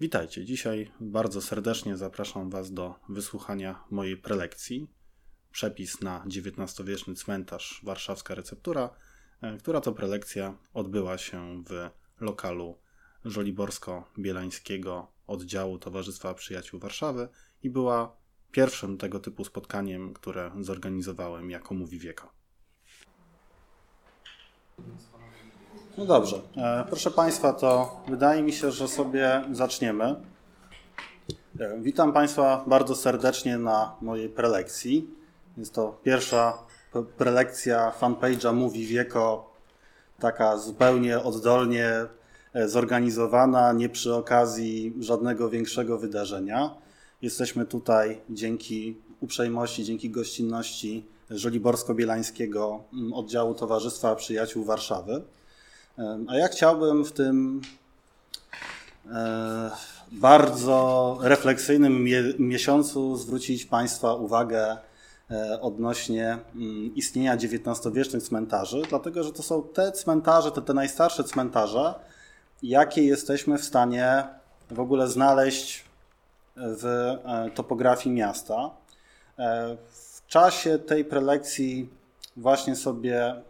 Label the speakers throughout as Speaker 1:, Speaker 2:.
Speaker 1: Witajcie. Dzisiaj bardzo serdecznie zapraszam Was do wysłuchania mojej prelekcji. Przepis na XIX-wieczny cmentarz Warszawska Receptura, e, która to prelekcja odbyła się w lokalu Żoliborsko-Bielańskiego oddziału Towarzystwa Przyjaciół Warszawy i była pierwszym tego typu spotkaniem, które zorganizowałem jako Mówi Wieka. No dobrze. E, proszę Państwa, to wydaje mi się, że sobie zaczniemy. E, witam Państwa bardzo serdecznie na mojej prelekcji. Jest to pierwsza prelekcja fanpage'a Mówi Wieko, taka zupełnie oddolnie e, zorganizowana, nie przy okazji żadnego większego wydarzenia. Jesteśmy tutaj dzięki uprzejmości, dzięki gościnności Żoliborsko-Bielańskiego mm, oddziału Towarzystwa Przyjaciół Warszawy. A ja chciałbym w tym e, bardzo refleksyjnym miesiącu zwrócić Państwa uwagę e, odnośnie mm, istnienia XIX-wiecznych cmentarzy, dlatego że to są te cmentarze, te, te najstarsze cmentarze, jakie jesteśmy w stanie w ogóle znaleźć w e, topografii miasta. W czasie tej prelekcji właśnie sobie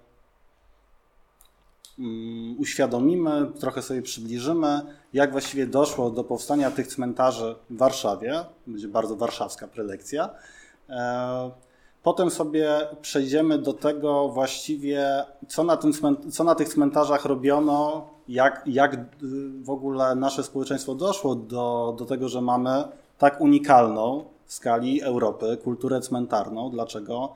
Speaker 1: uświadomimy, trochę sobie przybliżymy, jak właściwie doszło do powstania tych cmentarzy w Warszawie. Będzie bardzo warszawska prelekcja. E, potem sobie przejdziemy do tego właściwie, co na, tym, co na tych cmentarzach robiono, jak, jak w ogóle nasze społeczeństwo doszło do, do tego, że mamy tak unikalną w skali Europy kulturę cmentarną. Dlaczego?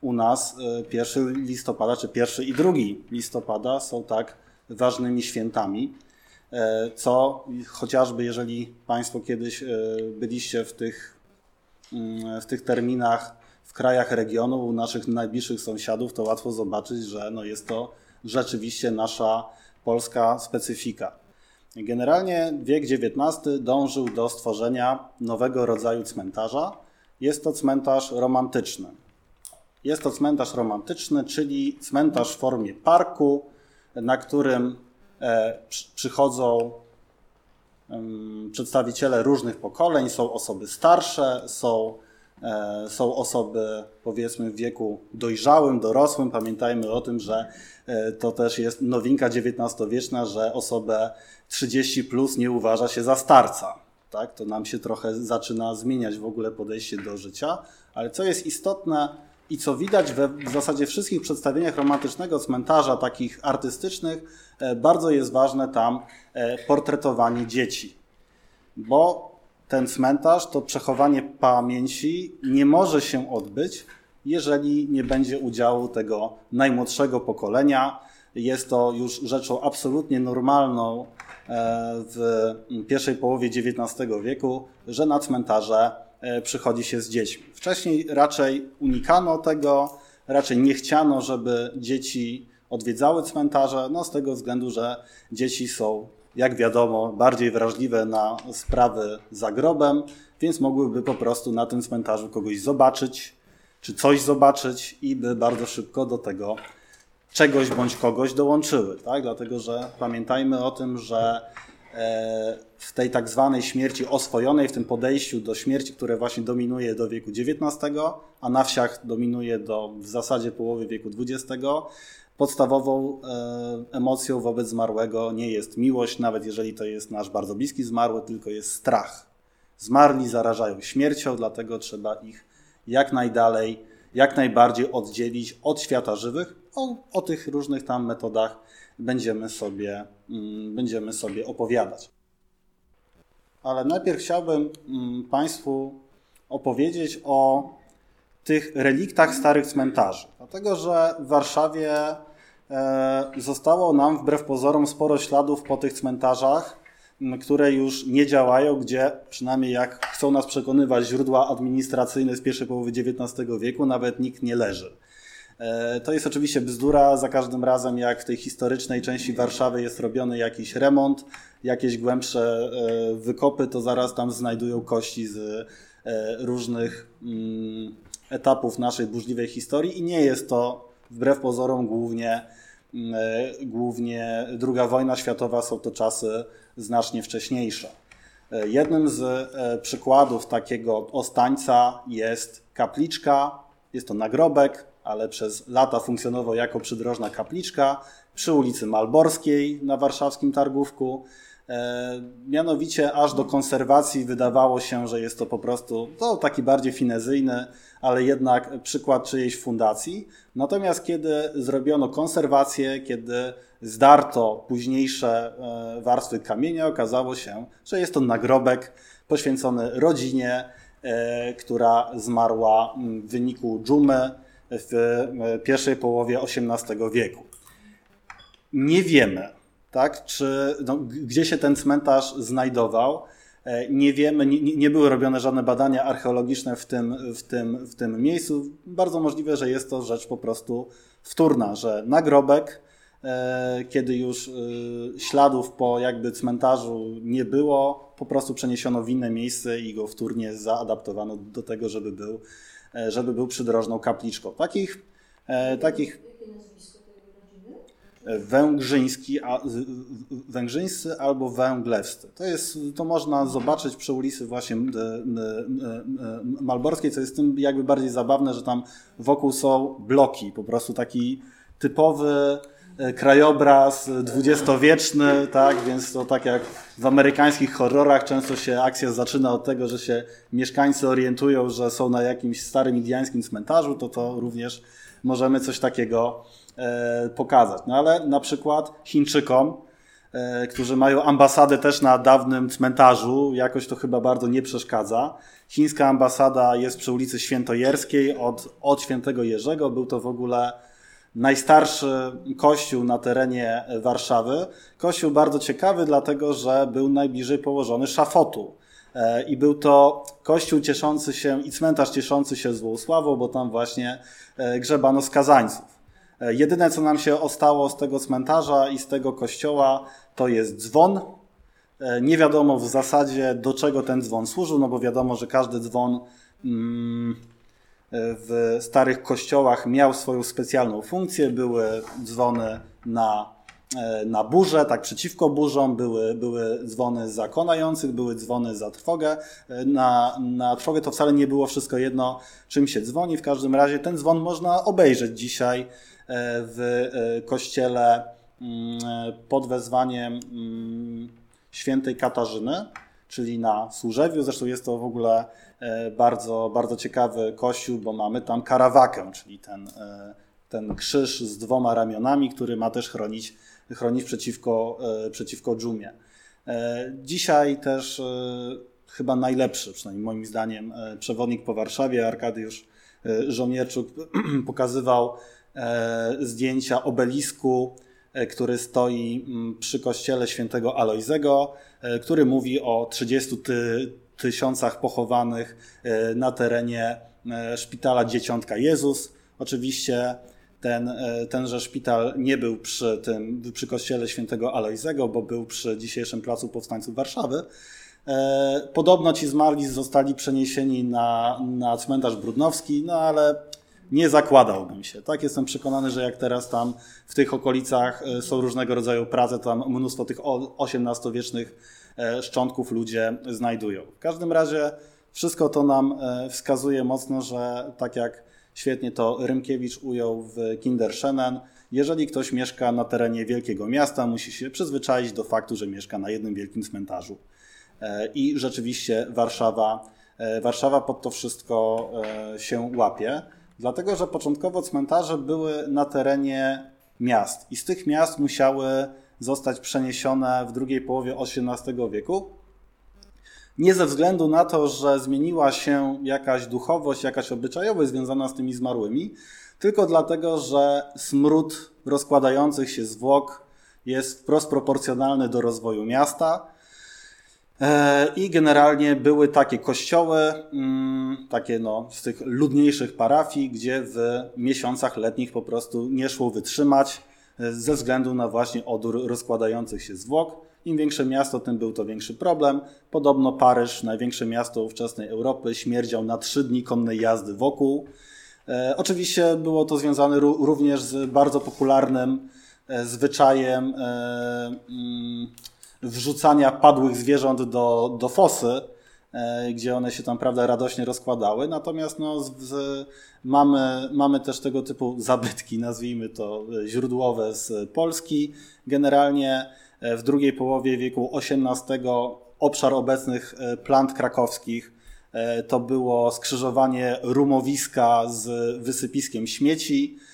Speaker 1: U nas 1 y, listopada, czy 1 i 2 listopada są tak ważnymi świętami, e, co chociażby jeżeli Państwo kiedyś e, byliście w tych, mm, w tych terminach w krajach regionu, u naszych najbliższych sąsiadów, to łatwo zobaczyć, że no jest to rzeczywiście nasza polska specyfika. Generalnie wiek XIX dążył do stworzenia nowego rodzaju cmentarza. Jest to cmentarz romantyczny. Jest to cmentarz romantyczny, czyli cmentarz w formie parku, na którym e, przychodzą przedstawiciele różnych pokoleń. Są osoby starsze, są, e, są osoby powiedzmy w wieku dojrzałym, dorosłym. Pamiętajmy o tym, że e, to też jest nowinka XIX-wieczna, że osobę 30 plus nie uważa się za starca. Tak? To nam się trochę zaczyna zmieniać w ogóle podejście do życia. Ale co jest istotne, i co widać we w zasadzie wszystkich przedstawieniach romantycznego cmentarza, takich artystycznych, e, bardzo jest ważne tam e, portretowanie dzieci. Bo ten cmentarz, to przechowanie pamięci nie może się odbyć, jeżeli nie będzie udziału tego najmłodszego pokolenia. Jest to już rzeczą absolutnie normalną e, w pierwszej połowie XIX wieku, że na cmentarze przychodzi się z dziećmi. Wcześniej raczej unikano tego, raczej nie chciano, żeby dzieci odwiedzały cmentarze, no z tego względu, że dzieci są, jak wiadomo, bardziej wrażliwe na sprawy za grobem, więc mogłyby po prostu na tym cmentarzu kogoś zobaczyć, czy coś zobaczyć i by bardzo szybko do tego czegoś bądź kogoś dołączyły, tak? Dlatego, że pamiętajmy o tym, że E, w tej tak zwanej śmierci oswojonej, w tym podejściu do śmierci, które właśnie dominuje do wieku XIX, a na wsiach dominuje do w zasadzie połowy wieku XX, podstawową e, emocją wobec zmarłego nie jest miłość, nawet jeżeli to jest nasz bardzo bliski zmarły, tylko jest strach. Zmarli zarażają śmiercią, dlatego trzeba ich jak najdalej, jak najbardziej oddzielić od świata żywych. O, o tych różnych tam metodach będziemy sobie, mm, będziemy sobie opowiadać. Ale najpierw chciałbym mm, Państwu opowiedzieć o tych reliktach starych cmentarzy. Dlatego, że w Warszawie e, zostało nam wbrew pozorom sporo śladów po tych cmentarzach, które już nie działają, gdzie przynajmniej jak chcą nas przekonywać źródła administracyjne z pierwszej połowy XIX wieku, nawet nikt nie leży. E, to jest oczywiście bzdura. Za każdym razem, jak w tej historycznej części Warszawy jest robiony jakiś remont, jakieś głębsze e, wykopy, to zaraz tam znajdują kości z e, różnych mm, etapów naszej burzliwej historii i nie jest to wbrew pozorom głównie, mm, głównie II wojna światowa, są to czasy znacznie wcześniejsze. Jednym z przykładów takiego ostańca jest kapliczka. Jest to nagrobek, ale przez lata funkcjonował jako przydrożna kapliczka przy ulicy Malborskiej na warszawskim Targówku. E, mianowicie aż do konserwacji wydawało się, że jest to po prostu to taki bardziej finezyjny, ale jednak przykład czyjejś fundacji. Natomiast kiedy zrobiono konserwację, kiedy zdarto późniejsze e, warstwy kamienia, okazało się, że jest to nagrobek poświęcony rodzinie, e, która zmarła w wyniku dżumy w pierwszej połowie XVIII wieku. Nie wiemy, tak? Czy, no, gdzie się ten cmentarz znajdował. E, nie wiemy, nie, nie, były robione żadne badania archeologiczne w tym, w, tym, w tym miejscu. Bardzo możliwe, że jest to rzecz po prostu wtórna, że nagrobek, e, kiedy już e, śladów po jakby cmentarzu nie było, po prostu przeniesiono w inne miejsce i go wtórnie zaadaptowano do tego, żeby był, żeby był przydrożną kapliczką. Takich, takich węgrzyński, a, węgrzyńscy albo węglewscy. To, jest, to można zobaczyć przy ulicy właśnie Malborskiej, co jest tym jakby bardziej zabawne, że tam wokół są bloki, po prostu taki typowy e, krajobraz dwudziestowieczny, tak, więc to tak jak w amerykańskich horrorach często się akcja zaczyna od tego, że się mieszkańcy orientują, że są na jakimś starym indiańskim cmentarzu, to to również możemy coś takiego E, pokazać. No ale na przykład Chińczykom, e, którzy mają ambasadę też na dawnym cmentarzu, jakoś to chyba bardzo nie przeszkadza. Chińska ambasada jest przy ulicy Świętojerskiej od, od Świętego Jerzego. Był to w ogóle najstarszy kościół na terenie Warszawy. Kościół bardzo ciekawy, dlatego że był najbliżej położony szafotu. E, I był to kościół cieszący się i cmentarz cieszący się złą sławą, bo tam właśnie grzebano skazańców. E, jedyne, co nam się ostało z tego cmentarza i z tego kościoła, to jest dzwon. E, nie wiadomo w zasadzie, do czego ten dzwon służył, no bo wiadomo, że każdy dzwon mm, e, w starych kościołach miał swoją specjalną funkcję. Były dzwony na, na burzę, tak przeciwko burzom, były, były dzwony za konających, były dzwony za trwogę. Na, na trwogę to wcale nie było wszystko jedno, czym się dzwoni. W każdym razie ten dzwon można obejrzeć dzisiaj w e, kościele mm, pod wezwaniem mm, świętej Katarzyny, czyli na Służewiu. Zresztą jest to w ogóle e, bardzo, bardzo ciekawy kościół, bo mamy tam karawakę, czyli ten, e, ten krzyż z dwoma ramionami, który ma też chronić, chronić przeciwko, przeciwko dżumie. Dzisiaj też chyba najlepszy, przynajmniej moim zdaniem, przewodnik po Warszawie, Arkadiusz Żołnierczuk, pokazywał E, zdjęcia obelisku, e, który stoi mm, przy kościele świętego Alojzego, e, który mówi o 30 ty tysiącach pochowanych na terenie szpitala Dzieciątka Jezus. Oczywiście ten, tenże szpital nie był przy, tym, przy kościele świętego Alojzego, bo był przy dzisiejszym Placu Powstańców Warszawy. Podobno ci zmarli zostali przeniesieni na, na cmentarz Brudnowski, no ale nie zakładałbym się. Tak, jestem przekonany, że jak teraz tam w tych okolicach e, są różnego rodzaju prace, tam mnóstwo tych XVIII-wiecznych e, szczątków ludzie znajdują. W każdym razie wszystko to nam e, wskazuje mocno, że tak jak świetnie to Rymkiewicz ujął w Kinderszenen, jeżeli ktoś mieszka na terenie wielkiego miasta, musi się przyzwyczaić do faktu, że mieszka na jednym wielkim cmentarzu. I rzeczywiście Warszawa, Warszawa pod to wszystko się łapie. Dlatego, że początkowo cmentarze były na terenie miast i z tych miast musiały zostać przeniesione w drugiej połowie XVIII wieku. Nie ze względu na to, że zmieniła się jakaś duchowość, jakaś obyczajowość związana z tymi zmarłymi, tylko dlatego, że smród rozkładających się zwłok jest wprost proporcjonalny do rozwoju miasta E, I generalnie były takie kościoły, mm, takie no, z tych ludniejszych parafii, gdzie w miesiącach letnich po prostu nie szło wytrzymać ze względu na właśnie odór rozkładających się zwłok. Im większe miasto, tym był to większy problem. Podobno Paryż, największe miasto ówczesnej Europy, śmierdział na trzy dni konnej jazdy wokół. E, oczywiście było to związane również z bardzo popularnym zwyczajem. Mm, wrzucania padłych zwierząt do, do fosy, gdzie one się tam prawda radośnie rozkładały. Natomiast no, z, z, mamy, mamy też tego typu zabytki, nazwijmy to źródłowe z Polski. Generalnie w drugiej połowie wieku XVIII obszar obecnych plant krakowskich E, to było skrzyżowanie rumowiska z wysypiskiem śmieci e,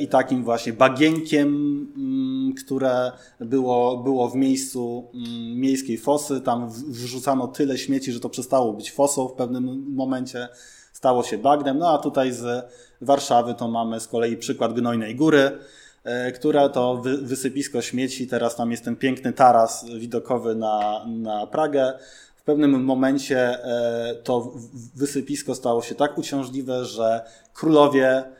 Speaker 1: i takim właśnie bagienkiem, mm, które było, było w miejscu mm, miejskiej fosy. Tam wrzucano tyle śmieci, że to przestało być fosą w pewnym momencie, stało się bagnem. No a tutaj z Warszawy to mamy z kolei przykład Gnojnej Góry, e, która to wysypisko śmieci, teraz tam jest ten piękny taras widokowy na, na Pragę, pewnym momencie e, to wysypisko stało się tak uciążliwe, że królowie e,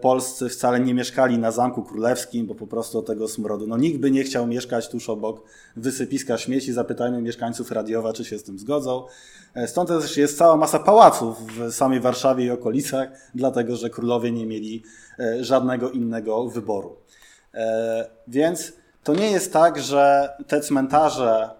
Speaker 1: polscy wcale nie mieszkali na Zamku Królewskim, bo po prostu od tego smrodu. No nikt by nie chciał mieszkać tuż obok wysypiska śmieci. Zapytajmy mieszkańców Radiowa, czy się z tym zgodzą. E, stąd też jest cała masa pałaców w samej Warszawie i okolicach, dlatego że królowie nie mieli żadnego innego wyboru. Więc to nie jest tak, że te cmentarze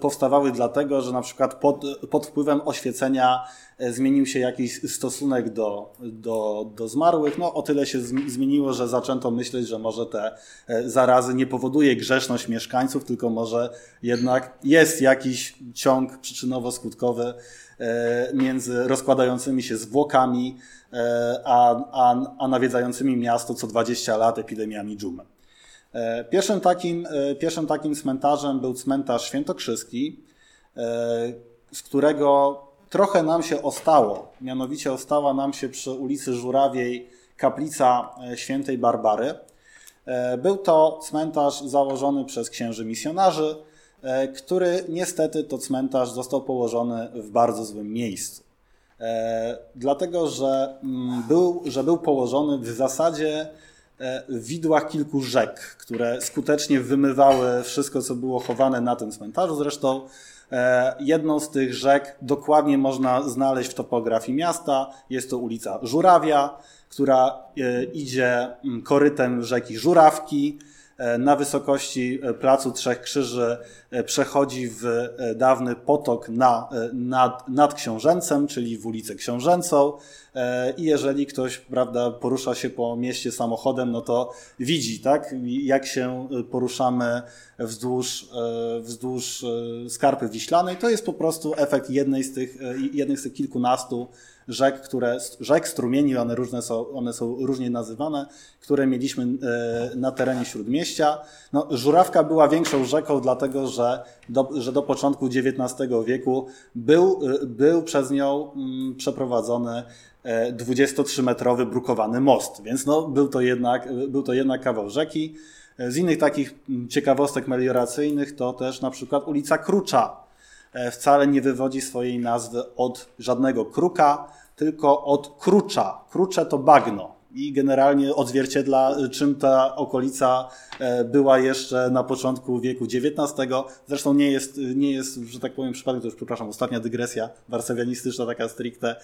Speaker 1: powstawały dlatego, że na przykład pod, pod wpływem oświecenia e, zmienił się jakiś stosunek do, do, do zmarłych. No o tyle się zmieniło, że zaczęto myśleć, że może te e, zarazy nie powoduje grzeszność mieszkańców, tylko może jednak jest jakiś ciąg przyczynowo-skutkowy e, między rozkładającymi się zwłokami a, a, a nawiedzającymi miasto co 20 lat epidemiami dżumy. E, pierwszym takim, e, pierwszym takim cmentarzem był cmentarz świętokrzyski, e, z którego trochę nam się ostało. Mianowicie ostała nam się przy ulicy Żurawiej kaplica świętej Barbary. Był to cmentarz założony przez księży misjonarzy, który niestety to cmentarz został położony w bardzo złym miejscu. Dlatego, że mm, był, że był położony w zasadzie widłach kilku rzek, które skutecznie wymywały wszystko, co było chowane na tym cmentarzu. Zresztą e, jedną z tych rzek dokładnie można znaleźć w topografii miasta. Jest to ulica Żurawia, która e, idzie mm, korytem rzeki Żurawki. Na wysokości Placu Trzech Krzyży przechodzi w dawny potok na, nad, nad Książęcem, czyli w ulicę Książęcą. E, i jeżeli ktoś prawda, porusza się po mieście samochodem, no to widzi, tak, jak się poruszamy wzdłuż, e, wzdłuż e, skarpy wiślanej. To jest po prostu efekt jednej z tych, jednej z tych kilkunastu rzek, które, rzek, strumieni, one, różne są, one są różnie nazywane, które mieliśmy na terenie Śródmieścia. No, Żurawka była większą rzeką, dlatego że do, że do początku XIX wieku był, był przez nią mm, przeprowadzony 23-metrowy brukowany most, więc no, był, to jednak, był to jednak kawał rzeki. Z innych takich ciekawostek melioracyjnych to też na przykład ulica Krucza e, wcale nie wywodzi swojej nazwy od żadnego kruka, tylko od krucza. Krucze to bagno i generalnie odzwierciedla, czym ta okolica e, była jeszcze na początku wieku XIX. Zresztą nie jest, nie jest że tak powiem, przypadek, to już przepraszam, ostatnia dygresja warszawianistyczna, taka stricte.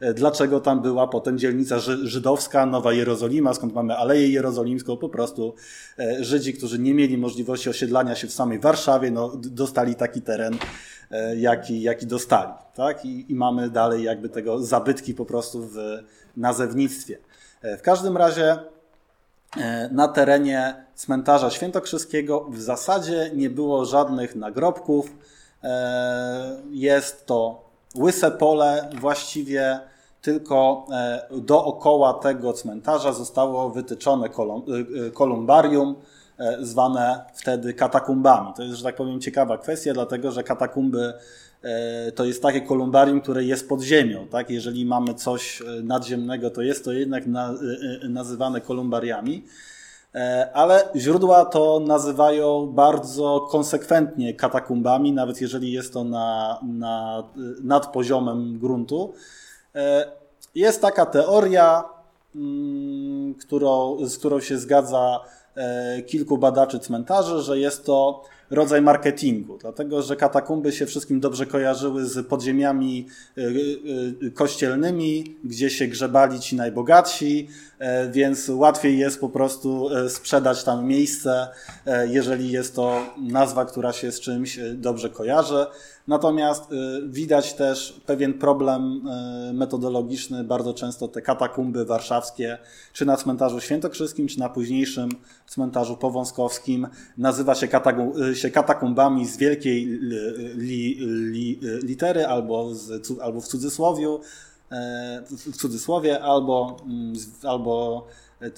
Speaker 1: E, dlaczego tam była potem dzielnica żydowska, Nowa Jerozolima, skąd mamy Aleję Jerozolimską, po prostu e, Żydzi, którzy nie mieli możliwości osiedlania się w samej Warszawie, no, dostali taki teren, jaki, jaki dostali. Tak? I, I mamy dalej jakby tego zabytki po prostu w nazewnictwie. E, w każdym razie e, na terenie cmentarza świętokrzyskiego w zasadzie nie było żadnych nagrobków. E, jest to łyse pole, właściwie tylko dookoła tego cmentarza zostało wytyczone kolumbarium, zwane wtedy katakumbami. To jest, że tak powiem, ciekawa kwestia, dlatego że katakumby to jest takie kolumbarium, które jest pod ziemią. Tak? Jeżeli mamy coś e, nadziemnego, to jest to jednak na, e, nazywane kolumbariami. Ale źródła to nazywają bardzo konsekwentnie katakumbami, nawet jeżeli jest to na, na, nad poziomem gruntu. Jest taka teoria, którą, z którą się zgadza kilku badaczy cmentarzy, że jest to rodzaj marketingu, dlatego że katakumby się wszystkim dobrze kojarzyły z podziemiami kościelnymi, gdzie się grzebali ci najbogatsi, więc łatwiej jest po prostu sprzedać tam miejsce, jeżeli jest to nazwa, która się z czymś dobrze kojarzy. Natomiast widać też pewien problem metodologiczny. Bardzo często te katakumby warszawskie, czy na cmentarzu świętokrzyskim, czy na późniejszym cmentarzu powązkowskim, nazywa się, katakumbami z wielkiej li, li, litery albo, z, albo w cudzysłowiu, w cudzysłowie, albo, mm, albo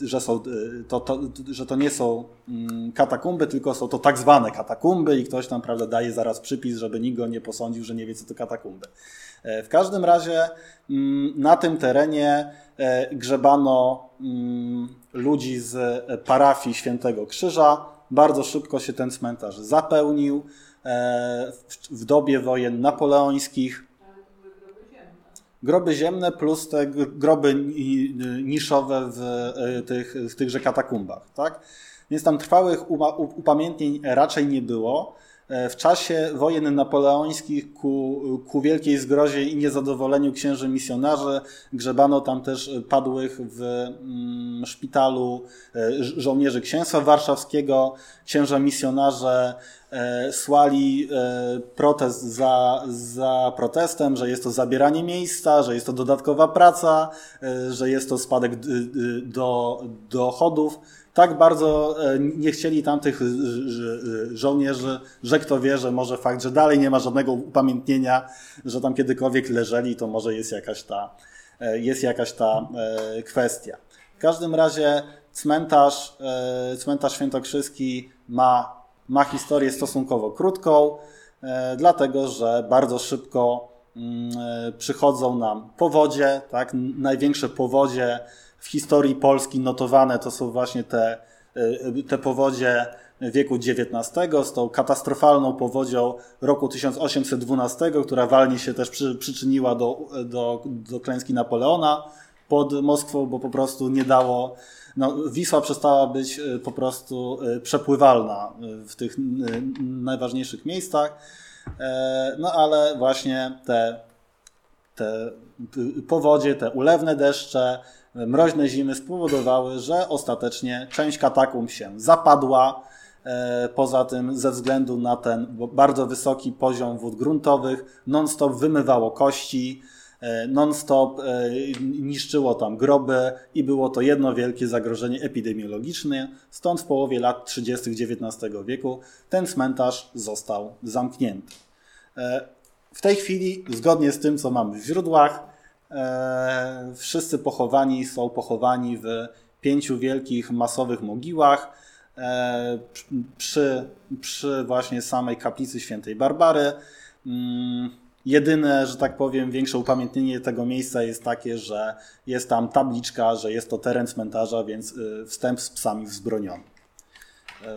Speaker 1: że, są, to, to, że to nie są mm, katakumby, tylko są to tak zwane katakumby i ktoś tam prawda, daje zaraz przypis, żeby nikt go nie posądził, że nie wie, co to katakumby. E, w każdym razie mm, na tym terenie e, grzebano ludzi z parafii Świętego Krzyża. Bardzo szybko się ten cmentarz zapełnił. E, w dobie wojen napoleońskich groby ziemne plus te groby niszowe w e, tych, w tychże katakumbach. Tak? Więc tam trwałych upamiętnień raczej nie było. E, w czasie wojen napoleońskich ku, ku wielkiej zgrozie i niezadowoleniu księży misjonarzy grzebano tam też padłych w mm, szpitalu e, żołnierzy księstwa warszawskiego. Księża misjonarze e, słali protest za, za protestem, że jest to zabieranie miejsca, że jest to dodatkowa praca, że jest to spadek do dochodów tak bardzo e, nie chcieli tamtych żołnierzy, że kto wie, że może fakt, że dalej nie ma żadnego upamiętnienia, że tam kiedykolwiek leżeli, to może jest jakaś ta, e, jest jakaś ta e, kwestia. W każdym razie cmentarz, cmentarz świętokrzyski ma, ma historię stosunkowo krótką, dlatego że bardzo szybko mm, przychodzą nam powodzie, tak? największe powodzie w historii Polski notowane to są właśnie te, e, te powodzie wieku XIX z tą katastrofalną powodzią roku 1812, która walnie się też przy, przyczyniła do, do, do klęski Napoleona pod Moskwą, bo po prostu nie dało. No, Wisła przestała być e, po prostu e, przepływalna w tych najważniejszych miejscach. No ale właśnie te, te powodzie, te ulewne deszcze, mroźne zimy spowodowały, że ostatecznie część katakumb się zapadła. E, poza tym, ze względu na ten bardzo wysoki poziom wód gruntowych, non-stop wymywało kości, e, non-stop e, niszczyło tam groby i było to jedno wielkie zagrożenie epidemiologiczne. Stąd w połowie lat 30. XIX wieku ten cmentarz został zamknięty. W tej chwili, zgodnie z tym, co mamy w źródłach, wszyscy pochowani są pochowani w pięciu wielkich, masowych mogiłach e, przy, przy właśnie samej kaplicy świętej Barbary. Mm, jedyne, że tak powiem, większe upamiętnienie tego miejsca jest takie, że jest tam tabliczka, że jest to teren cmentarza, więc y, wstęp z psami wzbroniony. E,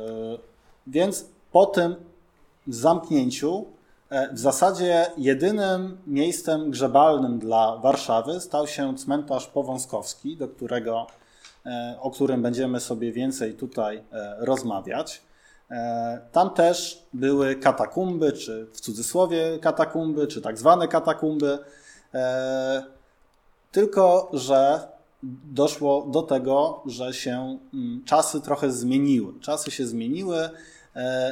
Speaker 1: więc po tym zamknięciu E, w zasadzie jedynym miejscem grzebalnym dla Warszawy stał się cmentarz powązkowski, do którego, e, o którym będziemy sobie więcej tutaj e, rozmawiać. Tam też były katakumby, czy w cudzysłowie katakumby, czy tak zwane katakumby. Tylko, że doszło do tego, że się mm, czasy trochę zmieniły. Czasy się zmieniły,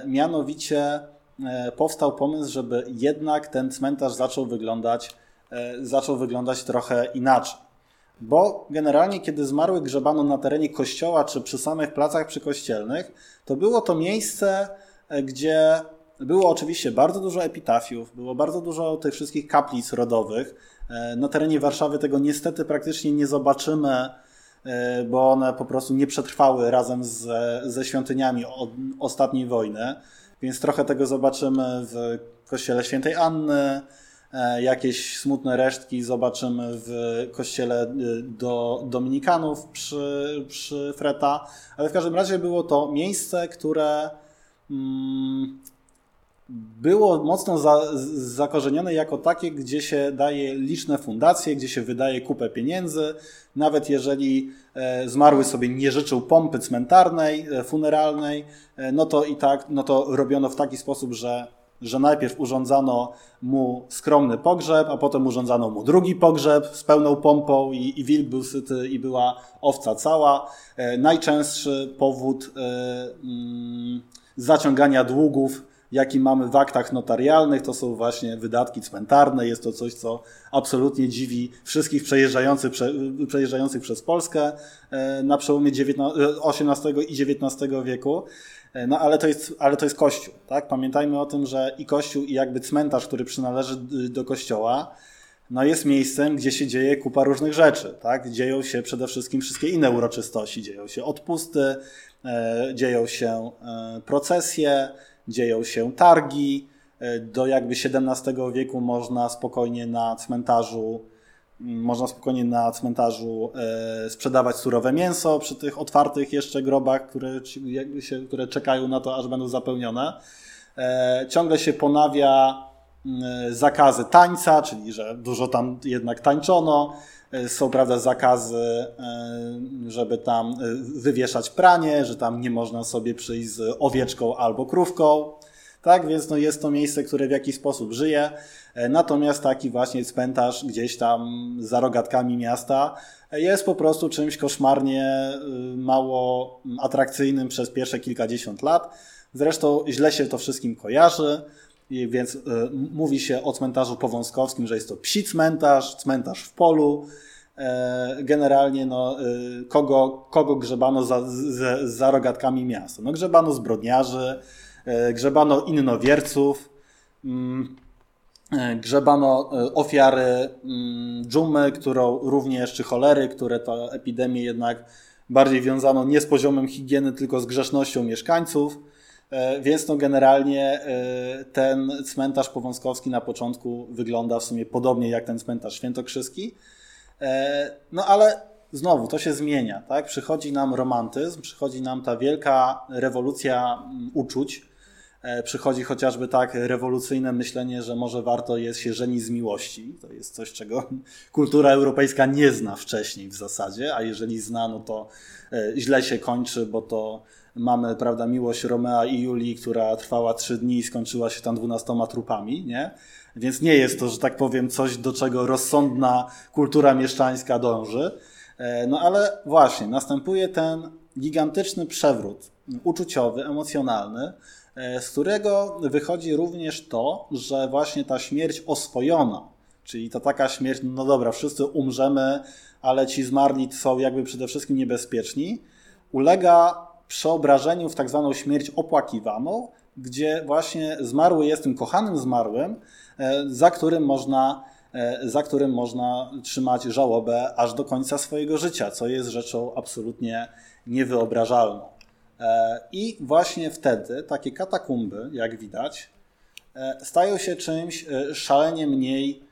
Speaker 1: mianowicie E, powstał pomysł, żeby jednak ten cmentarz zaczął wyglądać, e, zaczął wyglądać trochę inaczej. Bo generalnie, kiedy zmarły grzebano na terenie kościoła czy przy samych placach przykościelnych, to było to miejsce, e, gdzie było oczywiście bardzo dużo epitafiów, było bardzo dużo tych wszystkich kaplic rodowych. Na terenie Warszawy tego niestety praktycznie nie zobaczymy, bo one po prostu nie przetrwały razem z, ze świątyniami ostatniej wojny. Więc trochę tego zobaczymy w kościele świętej Anny, e, jakieś smutne resztki zobaczymy w kościele y, do Dominikanów przy, przy Freta, ale w każdym razie było to miejsce, które mm, było mocno za, zakorzenione jako takie, gdzie się daje liczne fundacje, gdzie się wydaje kupę pieniędzy. Nawet jeżeli e, zmarły sobie nie życzył pompy cmentarnej, e, funeralnej, e, no to i tak, no to robiono w taki sposób, że, że najpierw urządzano mu skromny pogrzeb, a potem urządzano mu drugi pogrzeb z pełną pompą i, i wilk był syty i była owca cała. Najczęstszy powód mm, zaciągania długów jaki mamy w aktach notarialnych, to są właśnie wydatki cmentarne. Jest to coś, co absolutnie dziwi wszystkich przejeżdżających, prze, przejeżdżających przez Polskę e, na przełomie XVIII e, i XIX wieku. E, no ale to jest, ale to jest kościół, tak? Pamiętajmy o tym, że i kościół, i jakby cmentarz, który przynależy do kościoła, no jest miejscem, gdzie się dzieje kupa różnych rzeczy, tak? Dzieją się przede wszystkim wszystkie inne uroczystości, dzieją się odpusty, dzieją się procesje, dzieją się targi. E, do jakby XVII wieku można spokojnie na cmentarzu mm, można spokojnie na cmentarzu e, sprzedawać surowe mięso przy tych otwartych jeszcze grobach, które, się, które czekają na to, aż będą zapełnione. E, ciągle się ponawia mm, zakazy tańca, czyli że dużo tam jednak tańczono. Są, prawda, zakazy, żeby tam wywieszać pranie, że tam nie można sobie przyjść z owieczką albo krówką. Tak, więc no jest to miejsce, które w jakiś sposób żyje. Natomiast taki właśnie cmentarz gdzieś tam za rogatkami miasta jest po prostu czymś koszmarnie mało atrakcyjnym przez pierwsze kilkadziesiąt lat. Zresztą źle się to wszystkim kojarzy. Więc mówi się o cmentarzu powązkowskim, że jest to psi cmentarz, cmentarz w polu, E, generalnie no, e, kogo, kogo grzebano za, za, za rogatkami miasta. No, grzebano zbrodniarzy, e, grzebano innowierców, mm, grzebano ofiary mm, dżumy, którą również, czy cholery, które to epidemię jednak bardziej wiązano nie z poziomem higieny, tylko z grzesznością mieszkańców. Więc no generalnie ten cmentarz powązkowski na początku wygląda w sumie podobnie jak ten cmentarz świętokrzyski. E, no ale znowu to się zmienia, tak? Przychodzi nam romantyzm, przychodzi nam ta wielka rewolucja mm, uczuć, e, przychodzi chociażby tak rewolucyjne myślenie, że może warto jest się żenić z miłości. To jest coś, czego kultura europejska nie zna wcześniej w zasadzie, a jeżeli zna, no to e, źle się kończy, bo to mamy, prawda, miłość Romea i Julii, która trwała trzy dni i skończyła się tam dwunastoma trupami, nie? Więc nie jest to, że tak powiem, coś, do czego rozsądna kultura mieszczańska dąży. E, no ale właśnie, następuje ten gigantyczny przewrót uczuciowy, emocjonalny, e, z którego wychodzi również to, że właśnie ta śmierć oswojona, czyli to taka śmierć, no dobra, wszyscy umrzemy, ale ci zmarli są jakby przede wszystkim niebezpieczni, ulega przeobrażeniu w tak zwaną śmierć opłakiwaną, gdzie właśnie zmarły jest tym kochanym zmarłym, e, za którym można, e, za którym można trzymać żałobę aż do końca swojego życia, co jest rzeczą absolutnie niewyobrażalną. E, I właśnie wtedy takie katakumby, jak widać, stają się czymś szalenie mniej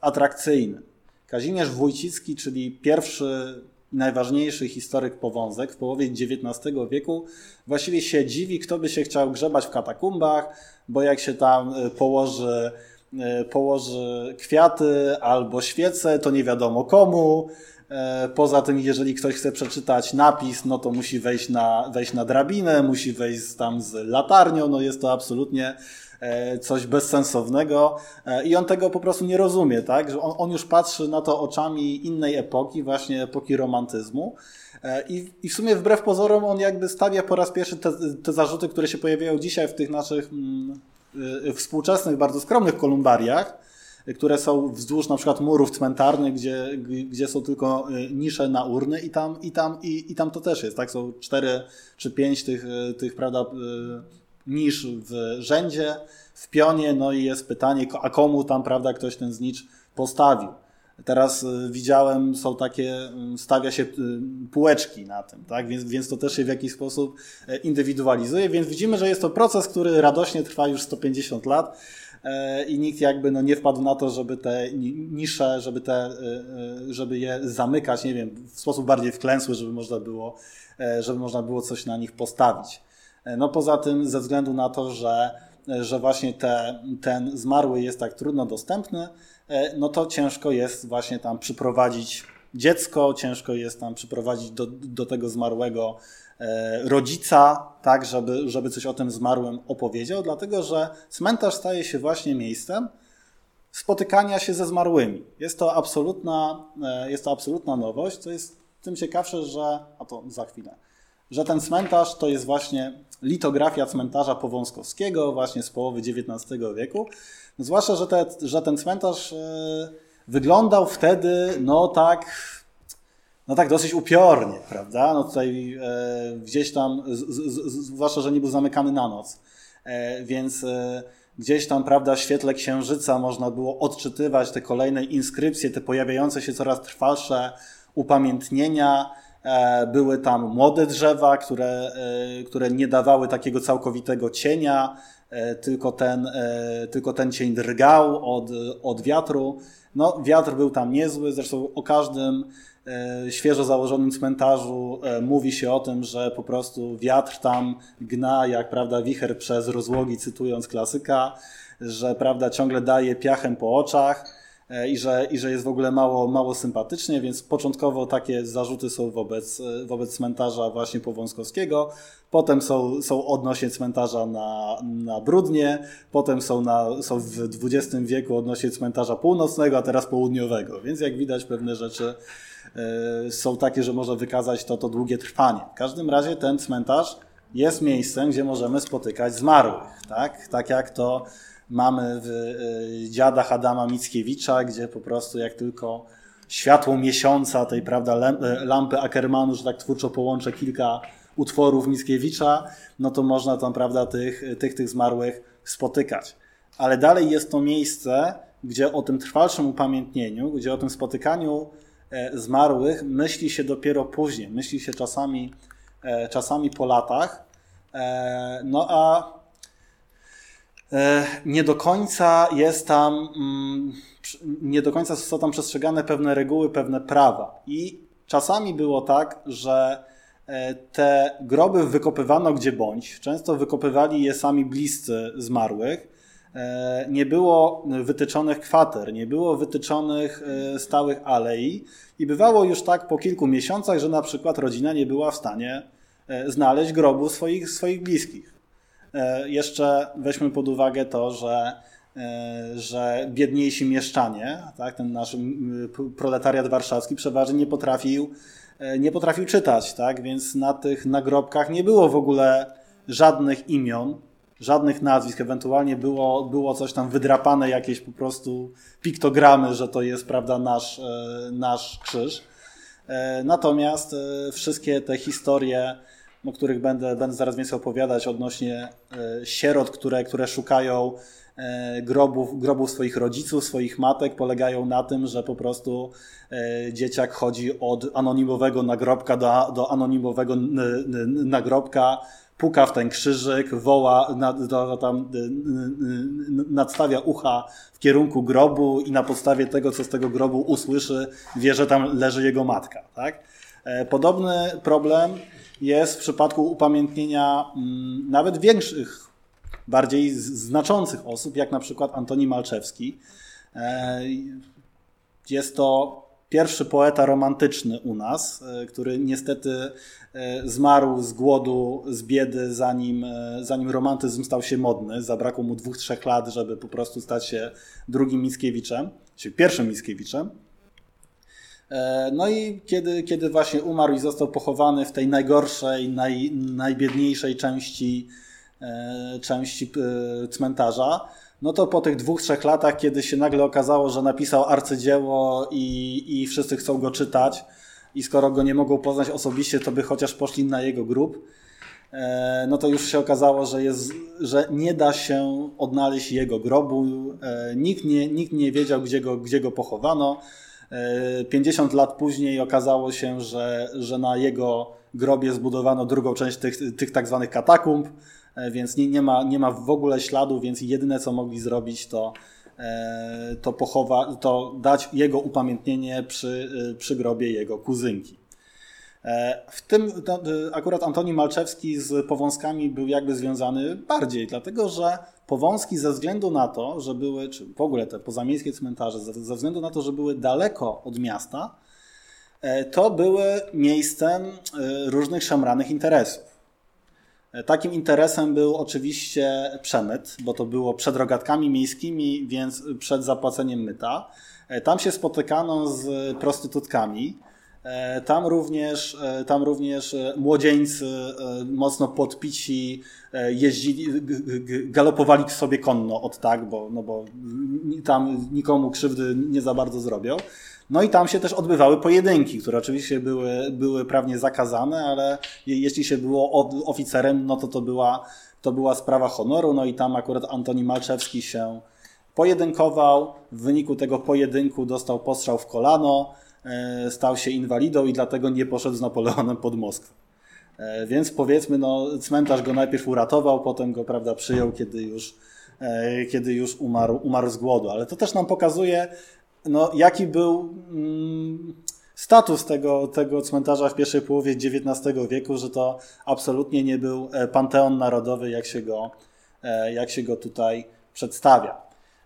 Speaker 1: atrakcyjnym. Kazimierz Wójcicki, czyli pierwszy najważniejszy historyk powązek w połowie XIX wieku właściwie się dziwi, kto by się chciał grzebać w katakumbach, bo jak się tam e, położy, e, położy kwiaty albo świece, to nie wiadomo komu. E, poza tym, jeżeli ktoś chce przeczytać napis, no to musi wejść na, wejść na drabinę, musi wejść tam z latarnią, no jest to absolutnie coś bezsensownego e, i on tego po prostu nie rozumie, tak? Że on, on już patrzy na to oczami innej epoki, właśnie epoki romantyzmu. E, I, I w sumie wbrew pozorom on jakby stawia po raz pierwszy te, te zarzuty, które się pojawiają dzisiaj w tych naszych mm, współczesnych, bardzo skromnych kolumbariach, które są wzdłuż na przykład murów cmentarnych, gdzie, gdzie są tylko nisze na urny i tam, i tam, i, i tam to też jest, tak? Są cztery czy pięć tych, tych prawda, niż w rzędzie, w pionie, no i jest pytanie, a komu tam, prawda, ktoś ten znicz postawił. Teraz y, widziałem, są takie, y, stawia się y, półeczki na tym, tak? więc, więc to też się w jakiś sposób e, indywidualizuje, więc widzimy, że jest to proces, który radośnie trwa już 150 lat e, i nikt jakby no nie wpadł na to, żeby te nisze, żeby, te, e, żeby je zamykać, nie wiem, w sposób bardziej wklęsły, żeby można było, żeby można było coś na nich postawić. No poza tym, ze względu na to, że że właśnie te, ten zmarły jest tak trudno dostępny, no to ciężko jest właśnie tam przyprowadzić dziecko, ciężko jest tam przyprowadzić do, do tego zmarłego rodzica, tak, żeby, żeby coś o tym zmarłym opowiedział, dlatego że cmentarz staje się właśnie miejscem, spotykania się ze zmarłymi. Jest to absolutna, e, jest to absolutna nowość, co jest tym ciekawsze, że, a to za chwilę, że ten cmentarz to jest właśnie litografia cmentarza Powązkowskiego właśnie z połowy XIX wieku. Zwłaszcza, że, te, że ten cmentarz e, wyglądał wtedy no tak, no tak dosyć upiornie, prawda? No tutaj e, gdzieś tam, z, z, zwłaszcza, że nie był zamykany na noc, więc gdzieś tam, prawda, w świetle księżyca można było odczytywać te kolejne inskrypcje, te pojawiające się coraz trwalsze upamiętnienia. E, były tam młode drzewa, które, e, które nie dawały takiego całkowitego cienia, e, tylko ten, tylko ten cień drgał od, od wiatru. No, wiatr był tam niezły, zresztą o każdym świeżo założonym cmentarzu mówi się o tym, że po prostu wiatr tam gna jak prawda wicher przez rozłogi, cytując klasyka, że prawda ciągle daje piachem po oczach i że, i że jest w ogóle mało, mało sympatycznie, więc początkowo takie zarzuty są wobec, wobec cmentarza właśnie Powązkowskiego, potem są, są odnośnie cmentarza na, na Brudnie, potem są, na, są w XX wieku odnośnie cmentarza północnego, a teraz południowego, więc jak widać pewne rzeczy E, są takie, że można wykazać to, to długie trwanie. W każdym razie ten cmentarz jest miejscem, gdzie możemy spotykać zmarłych. Tak, tak jak to mamy w e, dziadach Adama Mickiewicza, gdzie po prostu jak tylko światło miesiąca tej prawda, e, lampy Ackermanu, że tak twórczo połączę kilka utworów Mickiewicza, no to można tam prawda, tych, tych, tych zmarłych spotykać. Ale dalej jest to miejsce, gdzie o tym trwalszym upamiętnieniu, gdzie o tym spotykaniu E, zmarłych myśli się dopiero później, myśli się czasami, czasami po latach. No a nie do końca jest tam, mm, nie do końca są tam przestrzegane pewne reguły, pewne prawa. I czasami było tak, że te groby wykopywano gdzie bądź. Często wykopywali je sami bliscy zmarłych. E, nie było wytyczonych kwater, nie było wytyczonych e, stałych alei i bywało już tak po kilku miesiącach, że na przykład rodzina nie była w stanie e, znaleźć grobu swoich, swoich bliskich. Jeszcze weźmy pod uwagę to, że, że biedniejsi mieszczanie, tak, ten nasz proletariat warszawski przeważnie nie potrafił, nie potrafił czytać, tak, więc na tych nagrobkach nie było w ogóle żadnych imion, żadnych nazwisk, ewentualnie było, było coś tam wydrapane, jakieś po prostu piktogramy, że to jest, prawda, nasz, e, nasz krzyż. E, natomiast e, wszystkie te historie, o których będę, będę zaraz więcej opowiadać odnośnie sierot, które, które szukają grobów, grobów swoich rodziców, swoich matek, polegają na tym, że po prostu dzieciak chodzi od anonimowego nagrobka do, do anonimowego nagrobka, puka w ten krzyżyk, woła, nad, do, tam, nadstawia ucha w kierunku grobu i na podstawie tego, co z tego grobu usłyszy, wie, że tam leży jego matka. Tak? E, podobny problem jest w przypadku upamiętnienia mm, nawet większych, bardziej znaczących osób, jak na przykład Antoni Malczewski. E, jest to pierwszy poeta romantyczny u nas, e, który niestety e, zmarł z głodu, z biedy, zanim, zanim romantyzm stał się modny. Zabrakło mu dwóch, trzech lat, żeby po prostu stać się drugim Mickiewiczem, czyli pierwszym Mickiewiczem. No i kiedy, kiedy właśnie umarł i został pochowany w tej najgorszej, naj, najbiedniejszej części, części cmentarza, no to po tych dwóch, trzech latach, kiedy się nagle okazało, że napisał arcydzieło i, i wszyscy chcą go czytać, i skoro go nie mogą poznać osobiście, to by chociaż poszli na jego grób, e, no to już się okazało, że, jest, że nie da się odnaleźć jego grobu. E, nikt nie, nikt nie wiedział, gdzie go, gdzie go pochowano. 50 e, lat później okazało się, że, że na jego grobie zbudowano drugą część tych, tych tak zwanych katakumb, E, więc nie, nie, ma, nie ma w ogóle śladu, więc jedyne co mogli zrobić to, e, to, pochowa, to dać jego upamiętnienie przy, przy grobie jego kuzynki. W tym akurat Antoni Malczewski z Powązkami był jakby związany bardziej, dlatego że Powązki ze względu na to, że były, czy w ogóle te pozamiejskie cmentarze, ze względu na to, że były daleko od miasta, to były miejscem różnych szemranych interesów. Takim interesem był oczywiście przemyt, bo to było przed rogatkami miejskimi, więc przed zapłaceniem myta. Tam się spotykano z prostytutkami. Tam również, tam również młodzieńcy mocno podpici jeździli, galopowali sobie konno od tak, bo, no bo tam nikomu krzywdy nie za bardzo zrobią. No i tam się też odbywały pojedynki, które oczywiście były, były prawnie zakazane, ale jeśli się było oficerem, no to to była, to była sprawa honoru. No i tam akurat Antoni Malczewski się pojedynkował. W wyniku tego pojedynku dostał postrzał w kolano, e, stał się inwalidą i dlatego nie poszedł z Napoleonem pod Moskwę. E, więc powiedzmy, no, cmentarz go najpierw uratował, potem go prawda, przyjął, kiedy już, e, kiedy już umarł, umarł z głodu. Ale to też nam pokazuje, no, jaki był mm, status tego, tego cmentarza w pierwszej połowie XIX wieku, że to absolutnie nie był e, panteon narodowy, jak się go, e, jak się go tutaj przedstawia.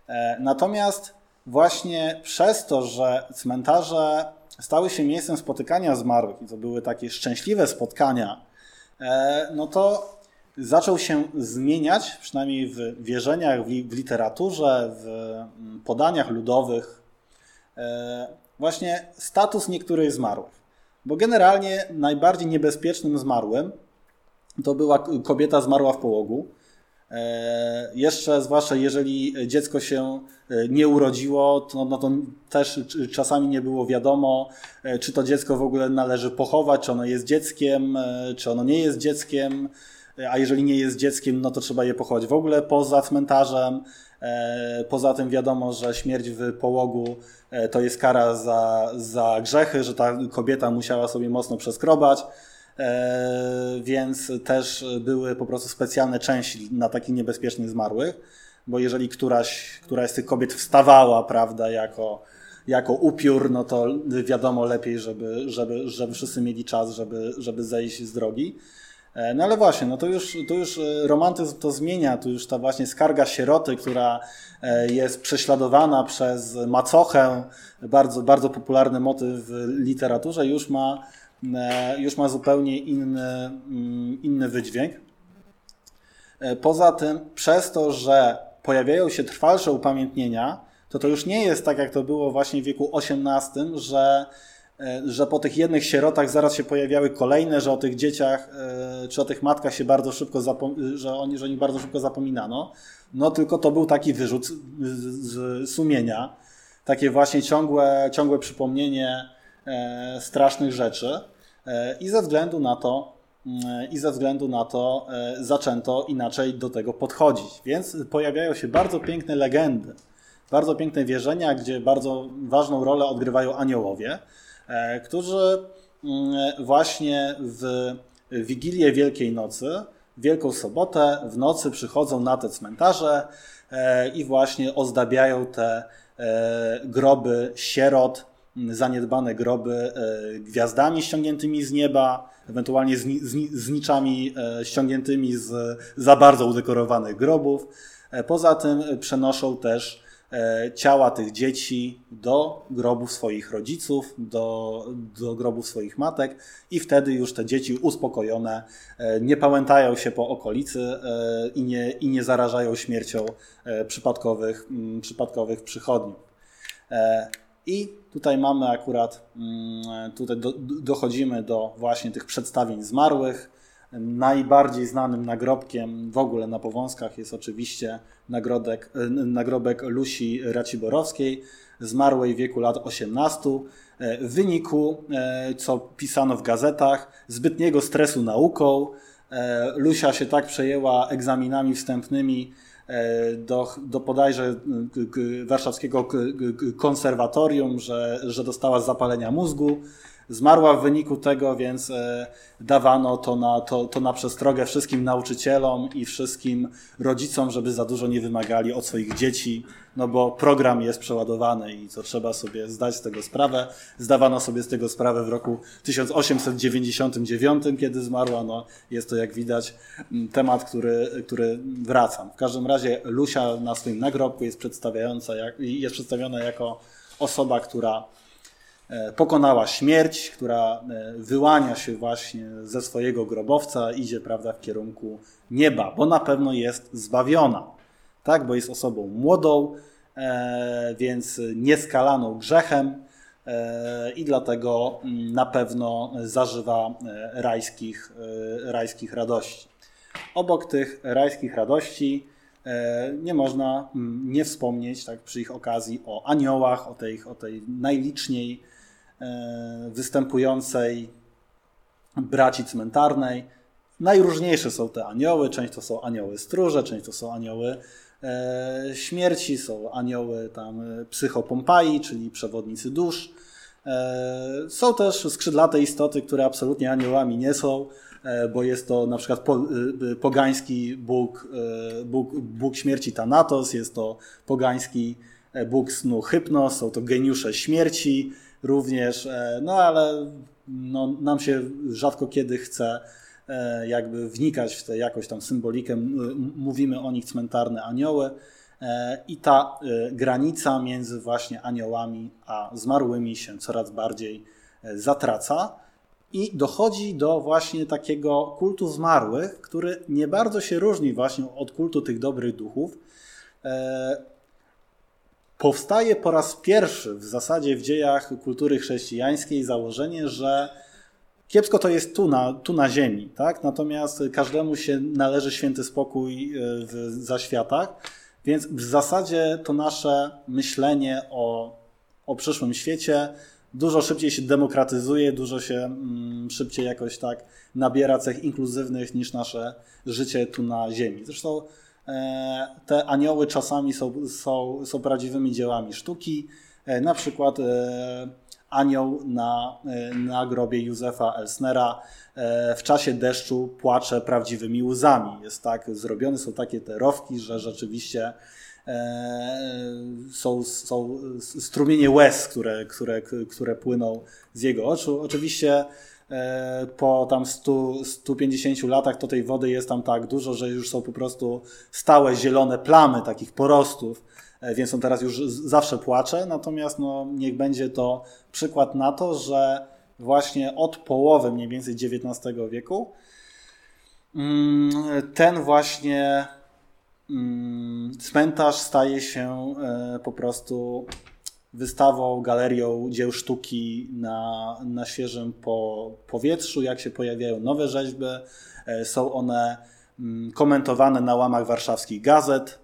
Speaker 1: E, natomiast właśnie przez to, że cmentarze stały się miejscem spotykania zmarłych i to były takie szczęśliwe spotkania, no to zaczął się zmieniać, przynajmniej w wierzeniach, w literaturze, w mm, podaniach ludowych, E, właśnie status niektórych zmarłych. Bo generalnie najbardziej niebezpiecznym zmarłym to była kobieta zmarła w połogu. E, jeszcze, zwłaszcza jeżeli dziecko się e, nie urodziło, to, no to też czasami nie było wiadomo, czy to dziecko w ogóle należy pochować, czy ono jest dzieckiem, czy ono nie jest dzieckiem, a jeżeli nie jest dzieckiem, no to trzeba je pochować w ogóle poza cmentarzem. E, poza tym wiadomo, że śmierć w połogu e, to jest kara za, za grzechy, że ta kobieta musiała sobie mocno przeskrobać, e, więc też były po prostu specjalne części na takich niebezpiecznych zmarłych, bo jeżeli któraś, któraś z tych kobiet wstawała, prawda, jako, jako upiór, no to wiadomo lepiej, żeby, żeby, żeby wszyscy mieli czas, żeby, żeby zejść z drogi. E, no ale właśnie, no to już, to już e, romantyzm to zmienia, tu już ta właśnie skarga sieroty, która e, jest prześladowana przez macochę, bardzo, bardzo popularny motyw w literaturze, już ma, już ma zupełnie inny, mm, inny wydźwięk. Poza tym, przez to, że pojawiają się trwalsze upamiętnienia, to to już nie jest tak, jak to było właśnie w wieku XVIII, że E, że po tych jednych sierotach zaraz się pojawiały kolejne, że o tych dzieciach e, czy o tych matkach się bardzo szybko że oni, że oni bardzo szybko zapominano. No tylko to był taki wyrzut z sumienia, takie właśnie ciągłe, ciągłe przypomnienie e, strasznych rzeczy i ze względu na to mm, i ze względu na to zaczęto inaczej do tego podchodzić. Więc pojawiają się bardzo piękne legendy, bardzo piękne wierzenia, gdzie bardzo ważną rolę odgrywają aniołowie. E, którzy mm, właśnie w Wigilię Wielkiej Nocy, Wielką Sobotę, w nocy przychodzą na te cmentarze e, i właśnie ozdabiają te e, groby sierot, zaniedbane groby gwiazdami ściągniętymi z nieba, ewentualnie z, z, z niczami ściągniętymi z za bardzo udekorowanych grobów. Poza tym przenoszą też E, ciała tych dzieci do grobów swoich rodziców, do, do grobów swoich matek i wtedy już te dzieci uspokojone e, nie pałętają się po okolicy e, i nie, i nie zarażają śmiercią przypadkowych, przypadkowych przychodni. I tutaj mamy akurat, mm, tutaj do, dochodzimy do właśnie tych przedstawień zmarłych, Najbardziej znanym nagrobkiem w ogóle na Powązkach jest oczywiście nagrodek, nagrobek Lusi Raciborowskiej, zmarłej w wieku lat 18. W wyniku, e, co pisano w gazetach, zbytniego stresu nauką, e, Lusia się tak przejęła egzaminami wstępnymi e, do, do bodajże warszawskiego konserwatorium, że, że dostała zapalenia mózgu zmarła w wyniku tego, więc dawano to na, to, to na przestrogę wszystkim nauczycielom i wszystkim rodzicom, żeby za dużo nie wymagali od swoich dzieci, no bo program jest przeładowany i co trzeba sobie zdać z tego sprawę. Zdawano sobie z tego sprawę w roku 1899, kiedy zmarła. No, jest to, jak widać, temat, który, który wracam. W każdym razie Lusia na swoim nagrobku jest, przedstawiająca, jest przedstawiona jako osoba, która e, pokonała śmierć, która e, wyłania się właśnie ze swojego grobowca, idzie prawda, w kierunku nieba, bo na pewno jest zbawiona. Tak, bo jest osobą młodą, e, więc nieskalaną grzechem i dlatego mm, na pewno zażywa rajskich, rajskich radości. Obok tych rajskich radości E, nie można mm, nie wspomnieć tak, przy ich okazji o aniołach, o tej, o tej najliczniej e, występującej braci cmentarnej. Najróżniejsze są te anioły, część to są anioły stróże, część to są anioły e, śmierci, są anioły tam psychopompai, czyli przewodnicy dusz. Są też skrzydlate istoty, które absolutnie aniołami nie są, E, bo jest to na przykład po, e, pogański bóg, e, bóg, bóg śmierci Thanatos, jest to pogański bóg snu Hypnos, są to geniusze śmierci również, no ale no, nam się rzadko kiedy chce jakby wnikać w tę jakoś tam symbolikę. Mówimy o nich cmentarne anioły i ta granica między właśnie aniołami a zmarłymi się coraz bardziej zatraca. I dochodzi do właśnie takiego kultu zmarłych, który nie bardzo się różni właśnie od kultu tych dobrych duchów. Powstaje po raz pierwszy w zasadzie w dziejach kultury chrześcijańskiej założenie, że kiepsko to jest tu na, tu na ziemi, tak? natomiast każdemu się należy święty spokój e, w zaświatach, więc w zasadzie to nasze myślenie o, o przyszłym świecie dużo szybciej się demokratyzuje, dużo się mm, szybciej jakoś tak nabiera cech inkluzywnych niż nasze życie tu na Ziemi. Zresztą te anioły czasami są, są, są prawdziwymi dziełami sztuki. E, na przykład e, anioł na, na grobie Józefa Elsnera w czasie deszczu płacze prawdziwymi łzami. Jest tak zrobione, są takie te rowki, że rzeczywiście E, są, są strumienie łez, które, które, które płyną z jego oczu. Oczywiście e, po tam 100, 150 latach to tej wody jest tam tak dużo, że już są po prostu stałe zielone plamy takich porostów, e, więc on teraz już zawsze płacze. Natomiast no, niech będzie to przykład na to, że właśnie od połowy mniej więcej XIX wieku mm, ten właśnie Mm, cmentarz staje się e, po prostu wystawą, galerią dzieł sztuki na, na świeżym po, powietrzu. Jak się pojawiają nowe rzeźby, e, są one mm, komentowane na łamach warszawskich gazet,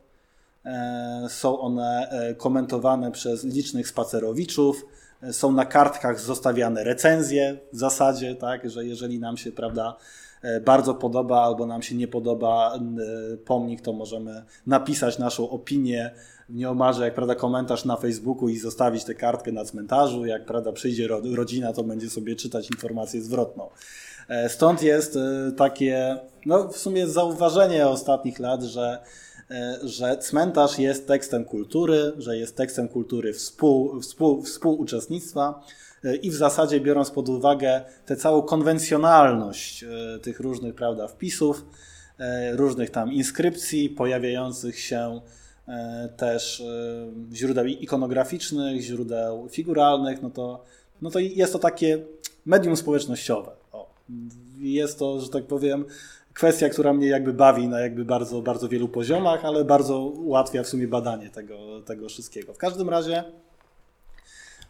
Speaker 1: e, są one komentowane przez licznych spacerowiczów, są na kartkach zostawiane recenzje w zasadzie, tak, że jeżeli nam się, prawda, E, bardzo podoba albo nam się nie podoba e, pomnik, to możemy napisać naszą opinię w nieomarze, jak prawda, komentarz na Facebooku i zostawić tę kartkę na cmentarzu. Jak prawda, przyjdzie rodzina, to będzie sobie czytać informację zwrotną. E, stąd jest takie, no w sumie zauważenie ostatnich lat, że że cmentarz jest tekstem kultury, że jest tekstem kultury współ, współ, współuczestnictwa, i w zasadzie biorąc pod uwagę tę całą konwencjonalność e, tych różnych prawda, wpisów, e, różnych tam inskrypcji pojawiających się e, też źródeł ikonograficznych, źródeł figuralnych, no to, no to jest to takie medium społecznościowe. O, jest to, że tak powiem, kwestia, która mnie jakby bawi na jakby bardzo, bardzo wielu poziomach, ale bardzo ułatwia w sumie badanie tego, tego wszystkiego. W każdym razie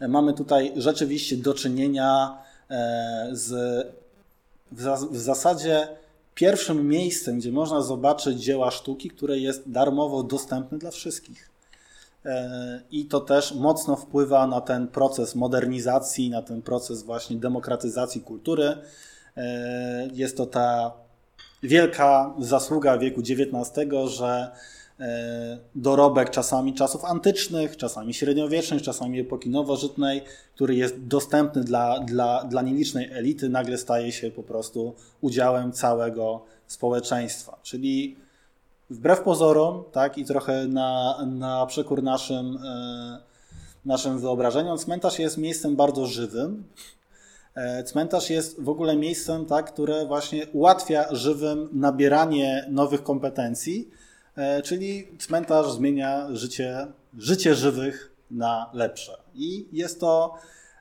Speaker 1: mamy tutaj rzeczywiście do czynienia e, z w zasadzie pierwszym miejscem, gdzie można zobaczyć dzieła sztuki, które jest darmowo dostępne dla wszystkich. E, I to też mocno wpływa na ten proces modernizacji, na ten proces właśnie demokratyzacji kultury. E, jest to ta wielka zasługa wieku XIX, że dorobek czasami czasów antycznych, czasami średniowiecznych, czasami epoki nowożytnej, który jest dostępny dla, dla, dla nielicznej elity, nagle staje się po prostu udziałem całego społeczeństwa. Czyli wbrew pozorom, tak, i trochę na, na przekór naszym, e, naszym wyobrażeniom, cmentarz jest miejscem bardzo żywym. E, cmentarz jest w ogóle miejscem, tak, które właśnie ułatwia żywym nabieranie nowych kompetencji, e, czyli cmentarz zmienia życie, życie żywych na lepsze. I jest to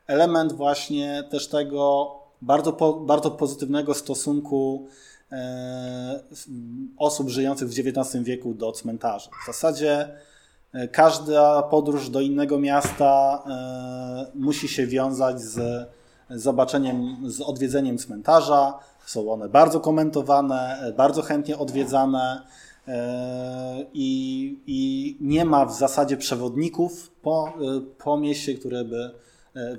Speaker 1: element właśnie też tego bardzo, po, bardzo pozytywnego stosunku E, osób żyjących w XIX wieku do cmentarzy. W zasadzie e, każda podróż do innego miasta e, musi się wiązać z zobaczeniem, z odwiedzeniem cmentarza. Są one bardzo komentowane, bardzo chętnie odwiedzane i, i nie ma w zasadzie przewodników po, po mieście, które by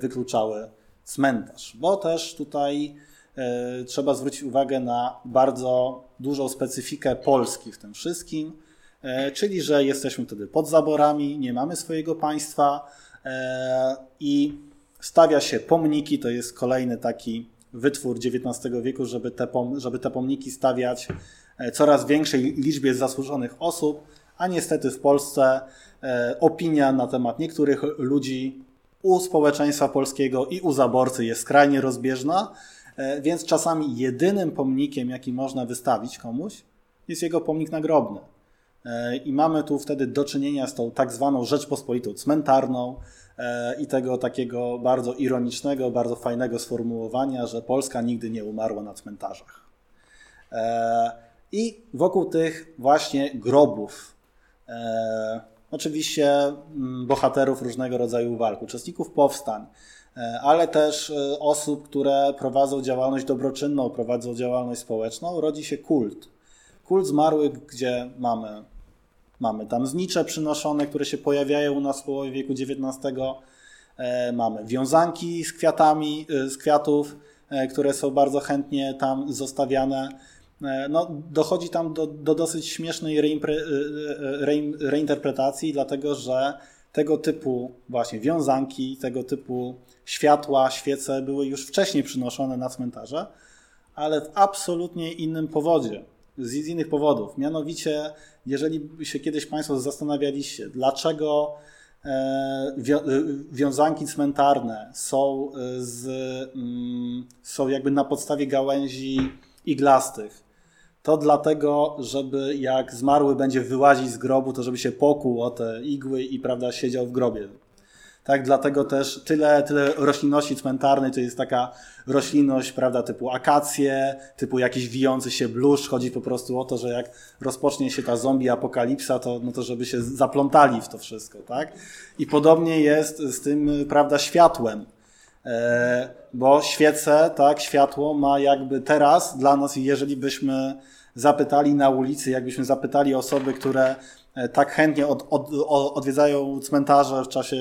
Speaker 1: wykluczały cmentarz, bo też tutaj E, trzeba zwrócić uwagę na bardzo dużą specyfikę Polski w tym wszystkim, e, czyli że jesteśmy wtedy pod zaborami, nie mamy swojego państwa e, i stawia się pomniki, to jest kolejny taki wytwór XIX wieku, żeby te, żeby te pomniki stawiać coraz większej liczbie zasłużonych osób, a niestety w Polsce opinia na temat niektórych ludzi u społeczeństwa polskiego i u zaborcy jest skrajnie rozbieżna E, więc czasami jedynym pomnikiem, jaki można wystawić komuś, jest jego pomnik nagrobny. E, I mamy tu wtedy do czynienia z tą tak zwaną Rzeczpospolitą cmentarną e, i tego takiego bardzo ironicznego, bardzo fajnego sformułowania, że Polska nigdy nie umarła na cmentarzach. I wokół tych właśnie grobów, oczywiście mm, bohaterów różnego rodzaju walk, uczestników powstań, E, ale też e, osób, które prowadzą działalność dobroczynną, prowadzą działalność społeczną, rodzi się kult. Kult zmarłych, gdzie mamy, mamy tam znicze przynoszone, które się pojawiają u nas w połowie wieku XIX, e, mamy wiązanki z kwiatami, z kwiatów, które są bardzo chętnie tam zostawiane. No, dochodzi tam do, do dosyć śmiesznej reimpre, reinterpretacji, dlatego że tego typu właśnie wiązanki, tego typu światła, świece były już wcześniej przynoszone na cmentarze, ale w absolutnie innym powodzie, z innych powodów. Mianowicie, jeżeli się kiedyś Państwo zastanawialiście, dlaczego e, e, wiązanki cmentarne są, e, z, mm, są jakby na podstawie gałęzi iglastych, to dlatego, żeby jak zmarły będzie wyłazić z grobu, to żeby się pokuł o te igły i prawda, siedział w grobie. Tak, dlatego też tyle, tyle roślinności cmentarnej to jest taka roślinność, prawda, typu akacje, typu jakiś wijący się bluszcz. Chodzi po prostu o to, że jak rozpocznie się ta zombie apokalipsa, to, no to żeby się zaplątali w to wszystko, tak? I podobnie jest z tym, prawda, światłem. E, bo świece, tak, światło ma jakby teraz dla nas, jeżeli byśmy zapytali na ulicy, jakbyśmy zapytali osoby, które e, tak chętnie od, od, odwiedzają cmentarze w czasie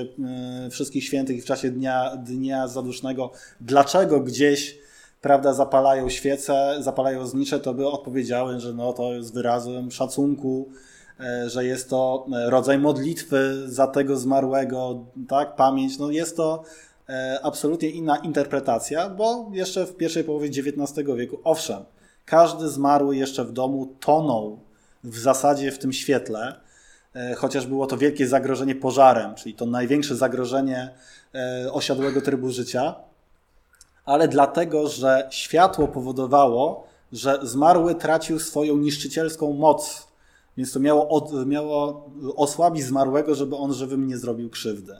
Speaker 1: e, wszystkich świętych i w czasie dnia, dnia zadusznego, dlaczego gdzieś prawda, zapalają świece, zapalają znicze, to by odpowiedziały, że no, to jest wyrazem szacunku, że jest to rodzaj modlitwy za tego zmarłego, tak, pamięć. No jest to absolutnie inna interpretacja, bo jeszcze w pierwszej połowie XIX wieku, owszem, każdy zmarły jeszcze w domu tonął w zasadzie w tym świetle, e, chociaż było to wielkie zagrożenie pożarem, czyli to największe zagrożenie e, osiadłego trybu życia, ale dlatego, że światło powodowało, że zmarły tracił swoją niszczycielską moc, więc to miało, od, miało osłabić zmarłego, żeby on żywym nie zrobił krzywdy.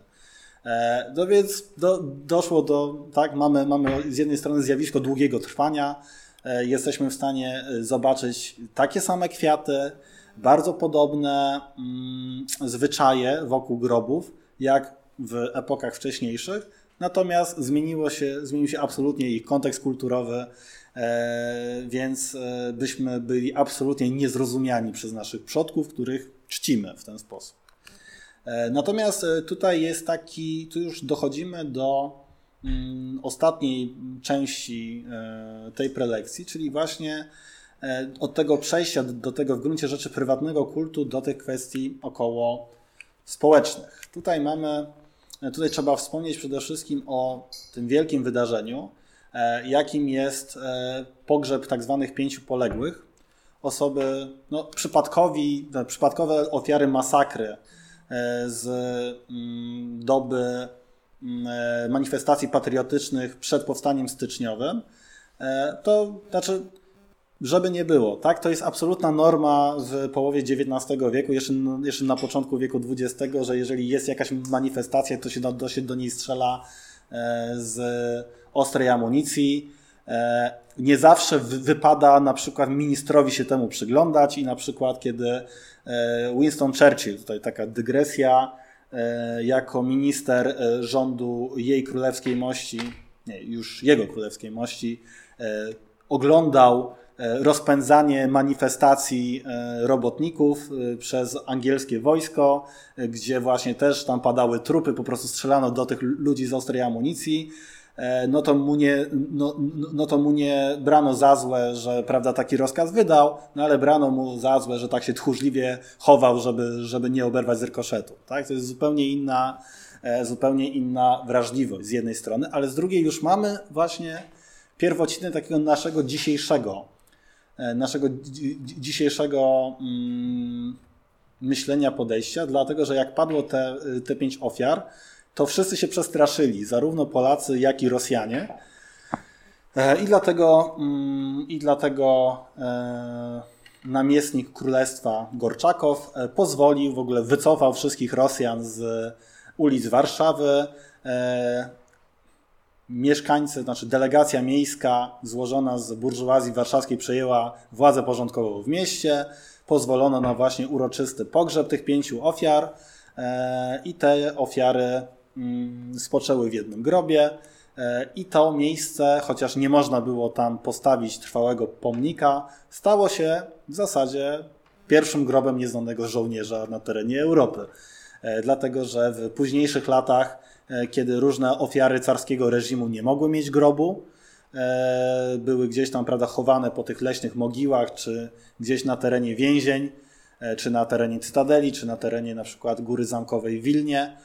Speaker 1: E, no więc do, doszło do, tak, mamy, mamy z jednej strony zjawisko długiego trwania, E, jesteśmy w stanie e, zobaczyć takie same kwiaty, bardzo podobne mm, zwyczaje wokół grobów, jak w epokach wcześniejszych. Natomiast zmieniło się, zmienił się absolutnie ich kontekst kulturowy, więc byśmy byli absolutnie niezrozumiani przez naszych przodków, których czcimy w ten sposób. Natomiast tutaj jest taki, tu już dochodzimy do Mm, ostatniej części e, tej prelekcji, czyli właśnie od tego przejścia do, tego w gruncie rzeczy prywatnego kultu do tych kwestii około społecznych. Tutaj mamy, tutaj trzeba wspomnieć przede wszystkim o tym wielkim wydarzeniu, jakim jest pogrzeb tak zwanych pięciu poległych. Osoby, no, przypadkowi, przypadkowe ofiary masakry z mm, doby mm, manifestacji patriotycznych przed powstaniem styczniowym, e, to znaczy, żeby nie było, tak? To jest absolutna norma w połowie XIX wieku, jeszcze, jeszcze na początku wieku XX, że jeżeli jest jakaś manifestacja, to się do, do, się do niej strzela e, z ostrej amunicji. E, nie zawsze wypada na przykład ministrowi się temu przyglądać i na przykład kiedy Winston Churchill, tutaj taka dygresja, jako minister rządu jej królewskiej mości, nie, już jego królewskiej mości, oglądał rozpędzanie manifestacji robotników przez angielskie wojsko, gdzie właśnie też tam padały trupy, po prostu strzelano do tych ludzi z ostrej amunicji. E, no to mu nie, no, no to mu nie brano za złe, że prawda, taki rozkaz wydał, no ale brano mu za złe, że tak się tchórzliwie chował, żeby, żeby nie oberwać z. Tak? To jest zupełnie inna, e, zupełnie inna wrażliwość z jednej strony, ale z drugiej już mamy właśnie pierwociny takiego naszego dzisiejszego, e, naszego dzisiejszego mm, myślenia, podejścia, dlatego że jak padło te, te pięć ofiar, to wszyscy się przestraszyli, zarówno Polacy, jak i Rosjanie. E, I dlatego, mm, i dlatego e, namiestnik królestwa Gorczakow e, pozwolił, w ogóle wycofał wszystkich Rosjan z ulic Warszawy. Mieszkańcy, znaczy delegacja miejska złożona z burżuazji warszawskiej przejęła władzę porządkową w mieście. Pozwolono na właśnie uroczysty pogrzeb tych pięciu ofiar i te ofiary spoczęły w jednym grobie. E, I to miejsce, chociaż nie można było tam postawić trwałego pomnika, stało się w zasadzie pierwszym grobem nieznanego żołnierza na terenie Europy. E, dlatego, że w późniejszych latach, e, kiedy różne ofiary carskiego reżimu nie mogły mieć grobu, były gdzieś tam prawda, chowane po tych leśnych mogiłach, czy gdzieś na terenie więzień, czy na terenie Cytadeli, czy na terenie na przykład Góry Zamkowej w Wilnie,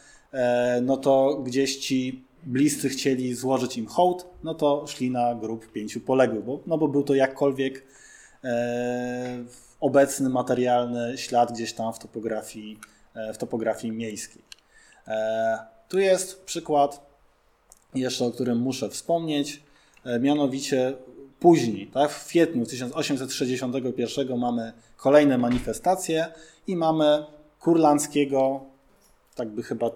Speaker 1: no to gdzieś ci bliscy chcieli złożyć im hołd, no to szli na grób pięciu poległych, bo, no bo był to jakkolwiek e, obecny materialny ślad gdzieś tam w topografii, e, w topografii miejskiej. E, tu jest przykład jeszcze, o którym muszę wspomnieć, e, mianowicie później, tak, w kwietniu 1861 mamy kolejne manifestacje i mamy kurlandzkiego tak by chyba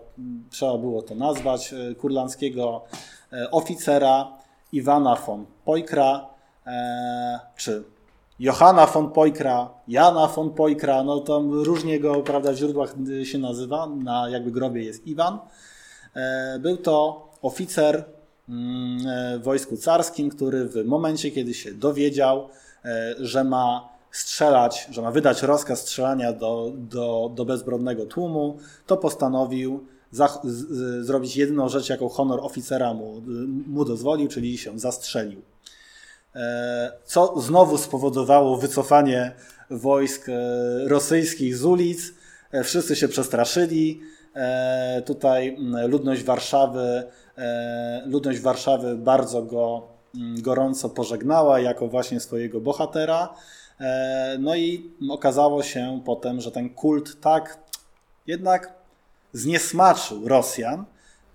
Speaker 1: trzeba było to nazwać, e, kurlandzkiego e, oficera Iwana von Pojkra, e, czy Johanna von Pojkra, Jana von Pojkra, no tam różnie go prawda, w źródłach się nazywa, na jakby grobie jest Iwan. Był to oficer mm, w wojsku carskim, który w momencie, kiedy się dowiedział, że ma strzelać, że ma wydać rozkaz strzelania do, do, do bezbronnego tłumu, to postanowił za, z, zrobić jedyną rzecz, jaką honor oficera mu, mu dozwolił, czyli się zastrzelił. E, co znowu spowodowało wycofanie wojsk e, rosyjskich z ulic. E, wszyscy się przestraszyli. Tutaj ludność Warszawy, ludność Warszawy bardzo go gorąco pożegnała jako właśnie swojego bohatera. E, no i okazało się potem, że ten kult tak jednak zniesmaczył Rosjan,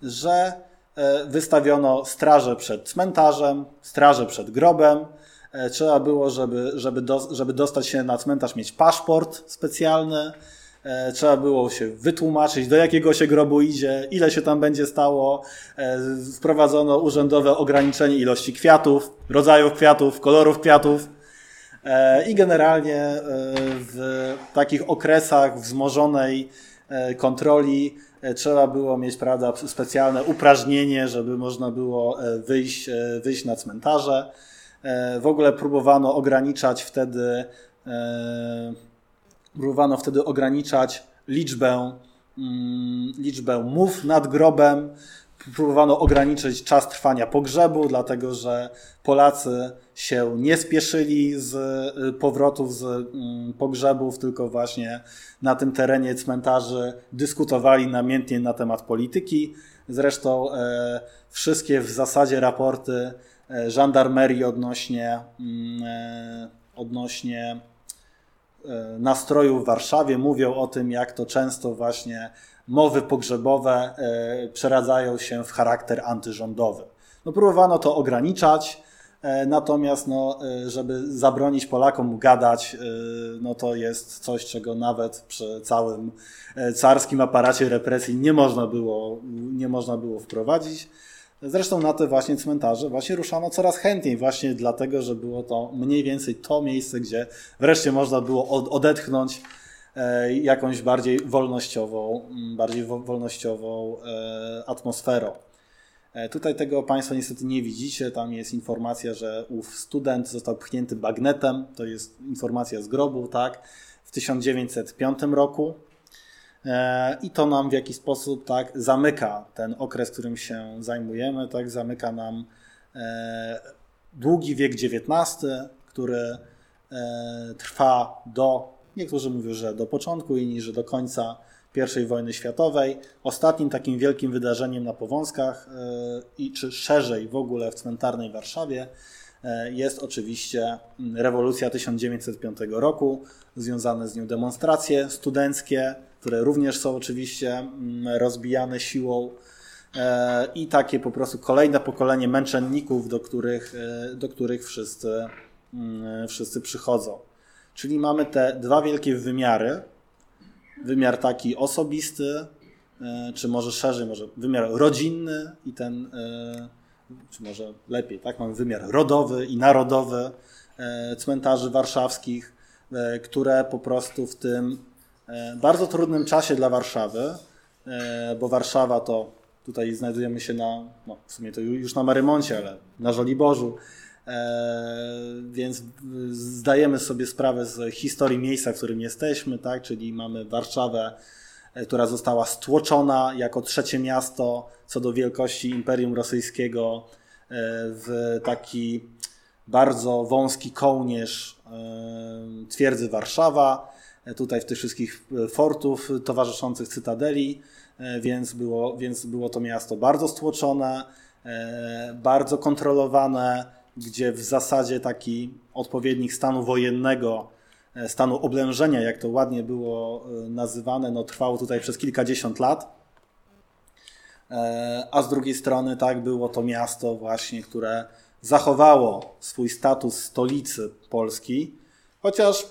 Speaker 1: że e, wystawiono straże przed cmentarzem, straże przed grobem. E, trzeba było, żeby, żeby, do, żeby dostać się na cmentarz, mieć paszport specjalny. Trzeba było się wytłumaczyć, do jakiego się grobu idzie, ile się tam będzie stało. Wprowadzono urzędowe ograniczenie ilości kwiatów, rodzajów kwiatów, kolorów kwiatów. E, I generalnie e, w takich okresach wzmożonej e, kontroli trzeba było mieć prawda, specjalne uprażnienie, żeby można było wyjść, wyjść na cmentarze. W ogóle próbowano ograniczać wtedy próbowano wtedy ograniczać liczbę, mm, liczbę mów nad grobem. próbowano ograniczyć czas trwania pogrzebu, dlatego że Polacy się nie spieszyli z y, powrotów z mm, pogrzebów, tylko właśnie na tym terenie cmentarzy dyskutowali namiętnie na temat polityki. Zresztą e, wszystkie w zasadzie raporty e, żandarmerii odnośnie, mm, e, odnośnie nastroju w Warszawie mówią o tym, jak to często właśnie mowy pogrzebowe przeradzają się w charakter antyrządowy. No, próbowano to ograniczać, natomiast no, e, żeby zabronić Polakom gadać, no to jest coś, czego nawet przy całym carskim aparacie represji nie można było, nie można było wprowadzić. Zresztą na te właśnie cmentarze właśnie ruszano coraz chętniej, właśnie dlatego, że było to mniej więcej to miejsce, gdzie wreszcie można było odetchnąć E, jakąś bardziej wolnościową, bardziej wolnościową e, atmosferą. E, tutaj tego Państwo niestety nie widzicie. Tam jest informacja, że ów student został pchnięty bagnetem. To jest informacja z grobu, tak? W 1905 roku. I to nam w jakiś sposób tak zamyka ten okres, którym się zajmujemy, tak? Zamyka nam długi wiek XIX, który trwa do Niektórzy mówią, że do początku, inni, że do końca I wojny światowej. Ostatnim takim wielkim wydarzeniem na Powązkach e, i czy szerzej w ogóle w cmentarnej Warszawie e, jest oczywiście rewolucja 1905 roku, związane z nią demonstracje studenckie, które również są oczywiście rozbijane siłą e, i takie po prostu kolejne pokolenie męczenników, do których, do których wszyscy, wszyscy przychodzą. Czyli mamy te dwa wielkie wymiary. Wymiar taki osobisty, e, czy może szerzej, może wymiar rodzinny i ten, e, czy może lepiej, tak? Mamy wymiar rodowy i narodowy e, cmentarzy warszawskich, które po prostu w tym bardzo trudnym czasie dla Warszawy, bo Warszawa to tutaj znajdujemy się na, no w sumie to już na Marymoncie, ale na Żoliborzu, więc zdajemy sobie sprawę z historii miejsca, w którym jesteśmy, tak? czyli mamy Warszawę, e, która została stłoczona jako trzecie miasto co do wielkości Imperium Rosyjskiego e, w taki bardzo wąski kołnierz twierdzy Warszawa, tutaj w tych wszystkich fortów towarzyszących Cytadeli, więc było, więc było to miasto bardzo stłoczone, bardzo kontrolowane, gdzie w zasadzie taki odpowiednik stanu wojennego, e, stanu oblężenia, jak to ładnie było e, nazywane, no, trwało tutaj przez kilkadziesiąt lat. E, a z drugiej strony, tak, było to miasto właśnie, które zachowało swój status stolicy Polski, chociaż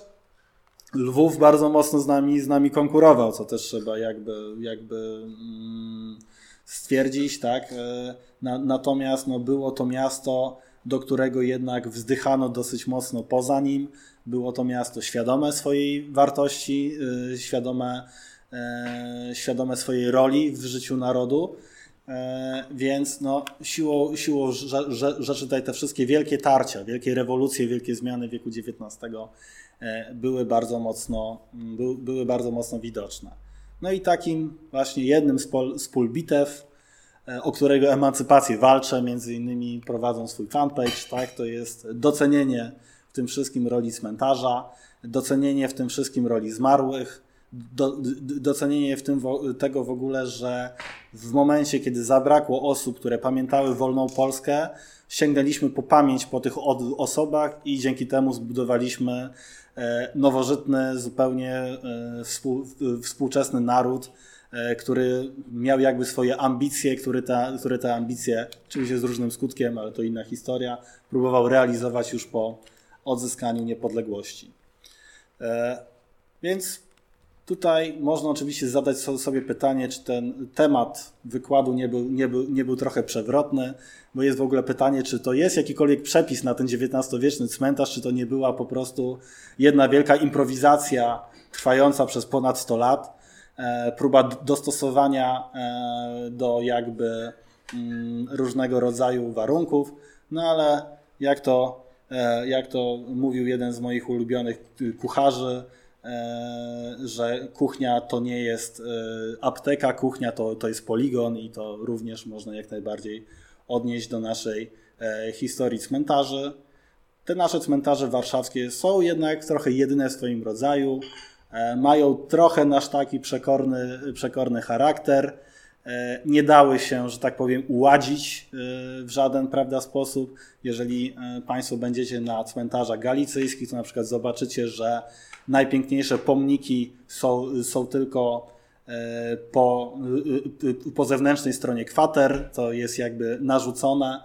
Speaker 1: Lwów bardzo mocno z nami, z nami konkurował, co też trzeba jakby, jakby mm, stwierdzić, tak. natomiast no, było to miasto, do którego jednak wzdychano dosyć mocno poza nim. Było to miasto świadome swojej wartości, y, świadome, e, świadome swojej roli w życiu narodu. E, więc no, siłą, siłą rzeczy tutaj te wszystkie wielkie tarcia, wielkie rewolucje, wielkie zmiany wieku XIX były bardzo mocno, były bardzo mocno widoczne. No i takim właśnie jednym z pól, z pól bitew o którego emancypację walczę, między innymi prowadzą swój fanpage, tak? to jest docenienie w tym wszystkim roli cmentarza, docenienie w tym wszystkim roli zmarłych, do, docenienie w tym tego w ogóle, że w momencie, kiedy zabrakło osób, które pamiętały wolną Polskę, sięgnęliśmy po pamięć po tych osobach i dzięki temu zbudowaliśmy e, nowożytny, zupełnie e, współczesny naród, E, który miał jakby swoje ambicje, które te, które te ambicje, oczywiście z różnym skutkiem, ale to inna historia, próbował realizować już po odzyskaniu niepodległości. E, więc tutaj można oczywiście zadać sobie pytanie, czy ten temat wykładu nie był, nie był, nie był trochę przewrotny, bo jest w ogóle pytanie, czy to jest jakikolwiek przepis na ten XIX-wieczny cmentarz, czy to nie była po prostu jedna wielka improwizacja trwająca przez ponad 100 lat E, próba dostosowania e, do jakby mm, różnego rodzaju warunków, no ale jak to, e, jak to mówił jeden z moich ulubionych kucharzy, że kuchnia to nie jest apteka, kuchnia to, to jest poligon i to również można jak najbardziej odnieść do naszej historii cmentarzy. Te nasze cmentarze warszawskie są jednak trochę jedyne w swoim rodzaju. E, mają trochę nasz taki przekorny, przekorny charakter. E, nie dały się, że tak powiem, uładzić e, w żaden prawda, sposób. Jeżeli Państwo będziecie na cmentarzach galicyjskich, to na przykład zobaczycie, że najpiękniejsze pomniki są, są tylko po, po zewnętrznej stronie kwater, to jest jakby narzucone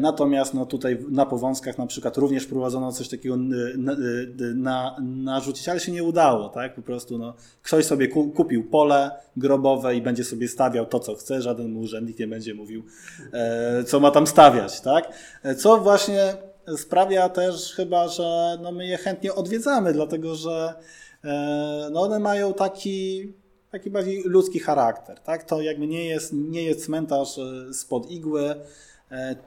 Speaker 1: natomiast no, tutaj na Powązkach na przykład również prowadzono coś takiego na, na, narzucić, ale się nie udało. Tak? Po prostu no, ktoś sobie kupił pole grobowe i będzie sobie stawiał to, co chce. Żaden urzędnik nie będzie mówił, e, co ma tam stawiać. Tak? E, co właśnie sprawia też chyba, że no, my je chętnie odwiedzamy, dlatego że no, one mają taki taki bardziej ludzki charakter. Tak? To jakby nie jest, nie jest cmentarz spod igły, E,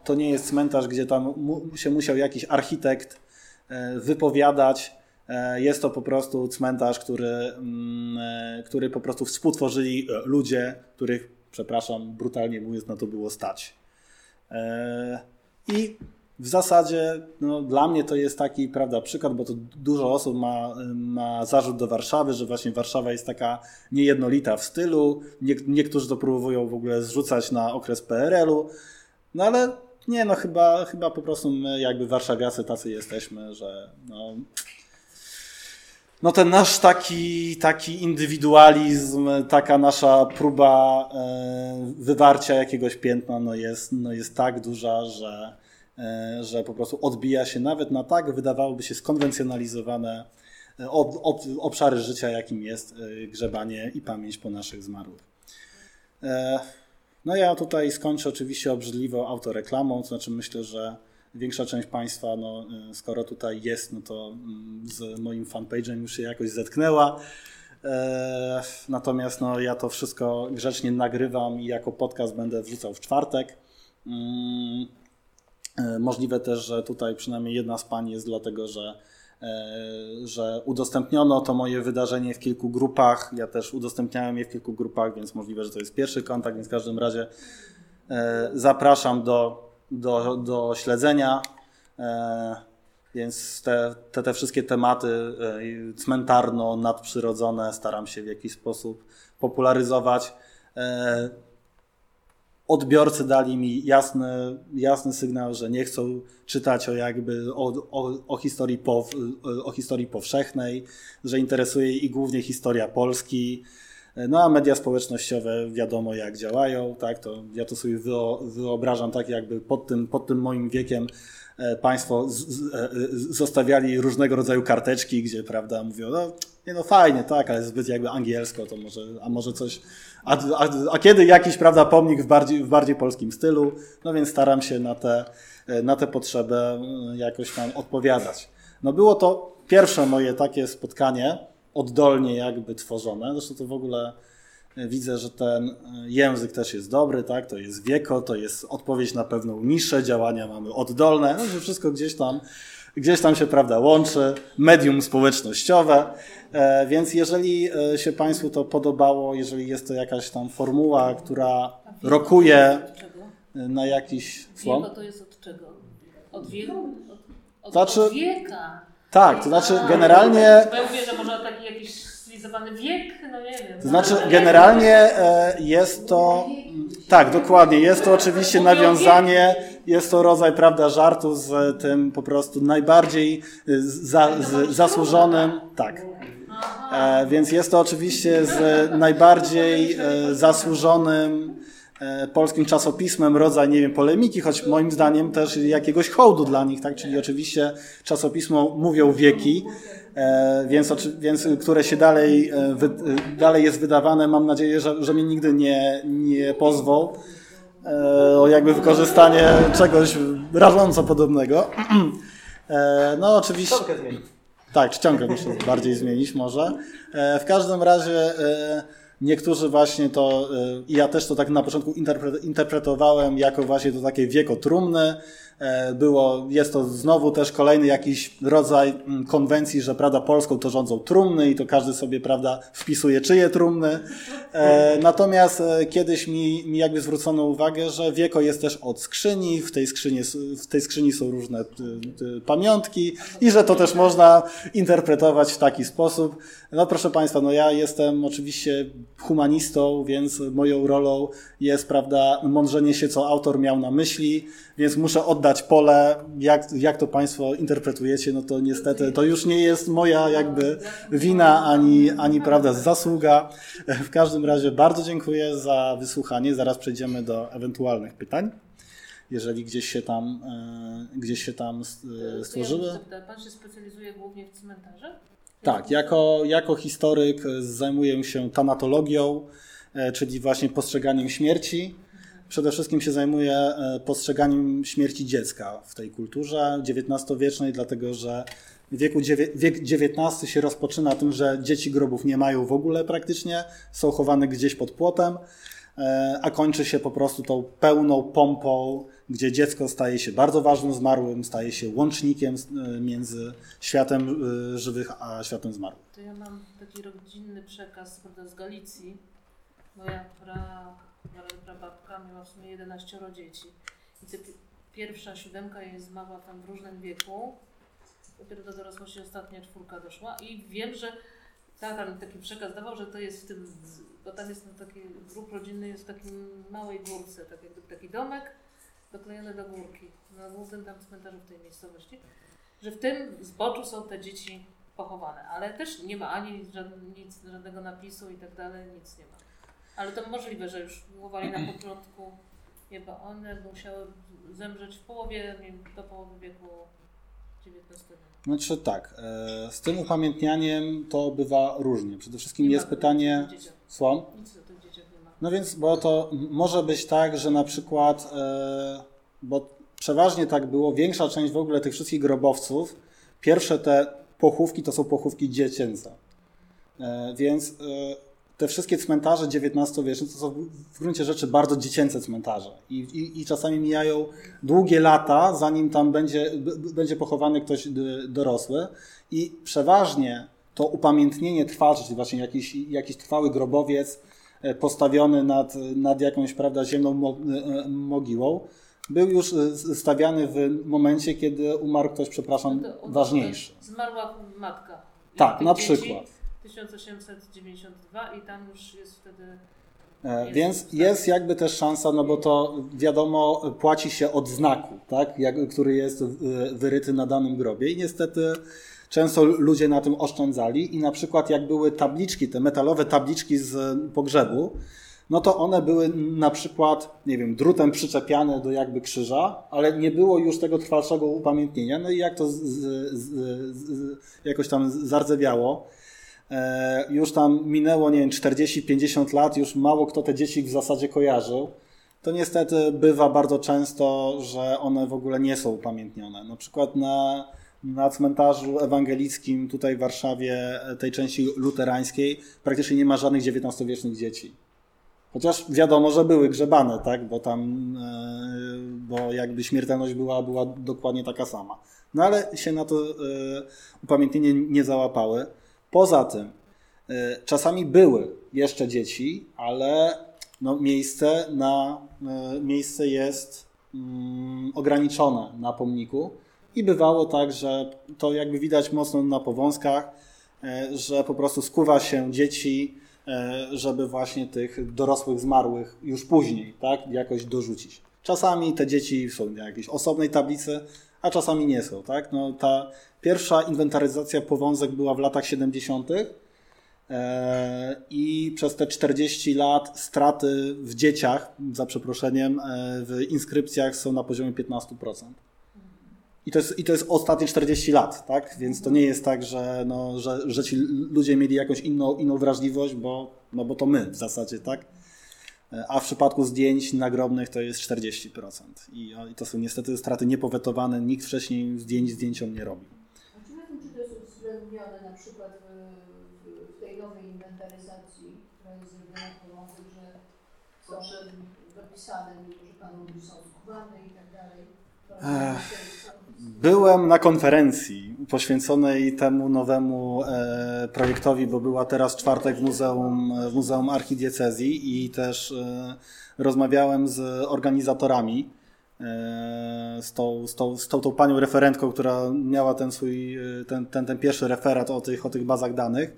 Speaker 1: to nie jest cmentarz, gdzie tam się musiał jakiś architekt e, wypowiadać. E, jest to po prostu cmentarz, który, mm, który po prostu współtworzyli ludzie, których, przepraszam, brutalnie mówiąc, na to było stać. I w zasadzie no, dla mnie to jest taki prawda, przykład, bo to dużo osób ma, ma zarzut do Warszawy, że właśnie Warszawa jest taka niejednolita w stylu. Nie, niektórzy to próbują w ogóle zrzucać na okres PRL-u. No ale nie, no chyba, chyba po prostu my jakby warszawiacy tacy jesteśmy, że no, no ten nasz taki, taki indywidualizm, taka nasza próba e, wywarcia jakiegoś piętna no jest, no jest tak duża, że, e, że po prostu odbija się nawet na tak, wydawałoby się skonwencjonalizowane e, ob, ob, obszary życia, jakim jest grzebanie i pamięć po naszych zmarłych. No ja tutaj skończę oczywiście obrzydliwą autoreklamą, to znaczy myślę, że większa część Państwa, no, y, skoro tutaj jest, no to mm, z moim fanpage'em już się jakoś zetknęła. E, natomiast no, ja to wszystko grzecznie nagrywam i jako podcast będę wrzucał w czwartek. Mm, e, możliwe też, że tutaj przynajmniej jedna z pań jest dlatego, że że udostępniono to moje wydarzenie w kilku grupach. Ja też udostępniałem je w kilku grupach, więc możliwe, że to jest pierwszy kontakt, więc w każdym razie e, zapraszam do, do, do śledzenia. E, więc te, te, te wszystkie tematy cmentarno-nadprzyrodzone staram się w jakiś sposób popularyzować odbiorcy dali mi jasny, jasny sygnał, że nie chcą czytać o jakby o, o, o, historii, pow, o historii powszechnej, że interesuje ich głównie historia Polski. No a media społecznościowe wiadomo jak działają, tak? To ja to sobie wyobrażam tak jakby pod tym, pod tym moim wiekiem e, państwo z, z, e, zostawiali różnego rodzaju karteczki, gdzie prawda mówią, no nie no fajnie, tak, ale zbyt jakby angielsko, to może, a może coś, a, a, a, kiedy jakiś, prawda, pomnik w bardziej, w bardziej polskim stylu, no więc staram się na te, na tę potrzebę jakoś tam odpowiadać. No było to pierwsze moje takie spotkanie, oddolnie jakby tworzone, zresztą to w ogóle widzę, że ten język też jest dobry, tak, to jest wieko, to jest odpowiedź na pewną niszę, działania mamy oddolne, no, że wszystko gdzieś tam gdzieś tam się prawda łączy, medium społecznościowe, e, więc jeżeli e, się Państwu to podobało, jeżeli jest to jakaś tam formuła, która rokuje na jakiś.
Speaker 2: Wieko to jest od czego? Od wieku? Od,
Speaker 1: znaczy,
Speaker 2: od wieka.
Speaker 1: Tak, to znaczy generalnie...
Speaker 2: Bo ja mówię, że może taki jakiś stylizowany wiek, no nie wiem.
Speaker 1: To znaczy generalnie e, jest to... Tak, dokładnie. Jest to oczywiście nawiązanie jest to rodzaj, prawda, żartu z tym po prostu najbardziej za, z, zasłużonym, tak. E, więc jest to oczywiście z najbardziej e, zasłużonym e, polskim czasopismem rodzaj, nie wiem, polemiki, choć moim zdaniem też jakiegoś hołdu dla nich, tak? Czyli oczywiście czasopismo mówią wieki, e, więc, więc które się dalej, e, dalej jest wydawane. Mam nadzieję, że, że mnie nigdy nie, nie pozwą o jakby wykorzystanie czegoś rażąco podobnego. E, no oczywiście. Tak, czcionkę muszę bardziej zmienić może. E, w każdym razie e, niektórzy właśnie to, i ja też to tak na początku interpretowałem jako właśnie to takie wieko trumny, E, było, jest to znowu też kolejny jakiś rodzaj mm, konwencji, że prawda, Polską to rządzą trumny i to każdy sobie, prawda, wpisuje czyje trumny. E, natomiast e, kiedyś mi, mi jakby zwrócono uwagę, że wieko jest też od skrzyni, w tej skrzyni, w tej skrzyni są różne pamiątki i że to też można interpretować w taki sposób. No proszę Państwa, no ja jestem oczywiście humanistą, więc moją rolą jest, prawda, mądrzenie się, co autor miał na myśli, więc muszę oddać pole, jak, jak to Państwo interpretujecie, no to niestety to już nie jest moja jakby wina ani, ani prawda, zasługa. W każdym razie bardzo dziękuję za wysłuchanie. Zaraz przejdziemy do ewentualnych pytań jeżeli gdzieś się tam, e, gdzieś się tam e, stworzyły.
Speaker 2: Pan się specjalizuje głównie w cmentarzach?
Speaker 1: Tak, jako, jako historyk zajmuję się tanatologią, e, czyli właśnie postrzeganiem śmierci. Przede wszystkim się zajmuję e, postrzeganiem śmierci dziecka w tej kulturze XIX-wiecznej, dlatego że wieku, wiek XIX się rozpoczyna tym, że dzieci grobów nie mają w ogóle praktycznie, są chowane gdzieś pod płotem, e, a kończy się po prostu tą pełną pompą, gdzie dziecko staje się bardzo ważnym zmarłym, staje się łącznikiem e, między światem żywych a światem zmarłych.
Speaker 2: To ja mam taki rodzinny przekaz z Galicji. Moja pra prababka miała w sumie 11 dzieci. I pierwsza siódemka jej zmarła tam w różnym wieku. Dopiero do dorosłości ostatnia czwórka doszła i wiem, że tata mi taki przekaz dawał, że to jest w tym, bo tam jest taki grób rodzinny jest w takiej małej górce, tak jakby taki domek doklejony do górki, na głównym tam cmentarzu w tej miejscowości, że w tym zboczu są te dzieci pochowane, ale też nie ma ani nic, żadnego napisu i tak dalej, nic nie ma. Ale to możliwe, że już wychowali na początku, chyba one musiały zemrzeć w połowie, do połowy wieku XIX.
Speaker 1: Znaczy tak, e, z tym upamiętnianiem to bywa różnie. Przede wszystkim nie jest ma, pytanie...
Speaker 2: Słucham? Nic o
Speaker 1: tych dzieciach nie ma. No więc, bo to może być tak, że na przykład, e, bo przeważnie tak było, większa część w ogóle tych wszystkich grobowców, pierwsze te pochówki to są pochówki dziecięce. E, więc te wszystkie cmentarze XIX-wieczne to są w gruncie rzeczy bardzo dziecięce cmentarze I, i, i, czasami mijają długie lata, zanim tam będzie, będzie pochowany ktoś dorosły i przeważnie to upamiętnienie trwa, czyli właśnie jakiś, jakiś trwały grobowiec e, postawiony nad, nad jakąś prawda, ziemną e, mogiłą, był już e, stawiany w momencie, kiedy umarł ktoś, przepraszam, no ważniejszy.
Speaker 2: Zmarła matka.
Speaker 1: Tak, na przykład.
Speaker 2: 1892 i tam już jest wtedy.
Speaker 1: E, jest Więc jest jakby też szansa, no bo to wiadomo, płaci się od znaku, tak, Jak, który jest wyryty na danym grobie i niestety często ludzie na tym oszczędzali i na przykład jak były tabliczki, te metalowe tabliczki z pogrzebu, no to one były na przykład, nie wiem, drutem przyczepiane do jakby krzyża, ale nie było już tego trwalszego upamiętnienia. No i jak to z, z, z, jakoś tam zardzewiało, E, już tam minęło, nie wiem, 40-50 lat, już mało kto te dzieci w zasadzie kojarzył, to niestety bywa bardzo często, że one w ogóle nie są upamiętnione. Na przykład na, na cmentarzu ewangelickim tutaj w Warszawie, e, tej części luterańskiej, praktycznie nie ma żadnych XIX-wiecznych dzieci. Chociaż wiadomo, że były grzebane, tak? bo tam, e, bo jakby śmiertelność była, była dokładnie taka sama. No ale się na to upamiętnienie nie załapały. Poza tym, y, czasami były jeszcze dzieci, ale no, miejsce, na, y, miejsce jest mm, ograniczone na pomniku i bywało tak, że to jakby widać mocno na powązkach, y, że po prostu skuwa się dzieci, żeby właśnie tych dorosłych zmarłych już później tak, jakoś dorzucić. Czasami te dzieci są w jakiejś osobnej tablicy, a czasami nie są. Tak? No, ta pierwsza inwentaryzacja powązek była w latach 70. E, I przez te 40 lat straty w dzieciach, za przeproszeniem, e, w inskrypcjach są na poziomie 15%. I to, jest, I to jest ostatnie 40 lat, tak? Więc to nie jest tak, że, no, że, że ci ludzie mieli jakąś inną, inną wrażliwość, bo, no bo to my w zasadzie, tak? a w przypadku zdjęć nagrobnych to jest 40%. I, I, to są niestety straty niepowetowane, nikt wcześniej zdjęć zdjęciom nie robił.
Speaker 3: A czy wiem, czy to jest uwzględnione na przykład w, w tej nowej inwentaryzacji, która jest zrobiona w Polsce, że są dopisane, że panowie są skuwane i tak dalej?
Speaker 1: Byłem na konferencji poświęconej temu nowemu e, projektowi, bo była teraz czwartek w Muzeum, w Muzeum Archidiecezji i też e, rozmawiałem z organizatorami, z, tą, z, tą, z tą, tą panią referentką, która miała ten swój, e, ten, ten, ten pierwszy referat o tych, o tych bazach danych.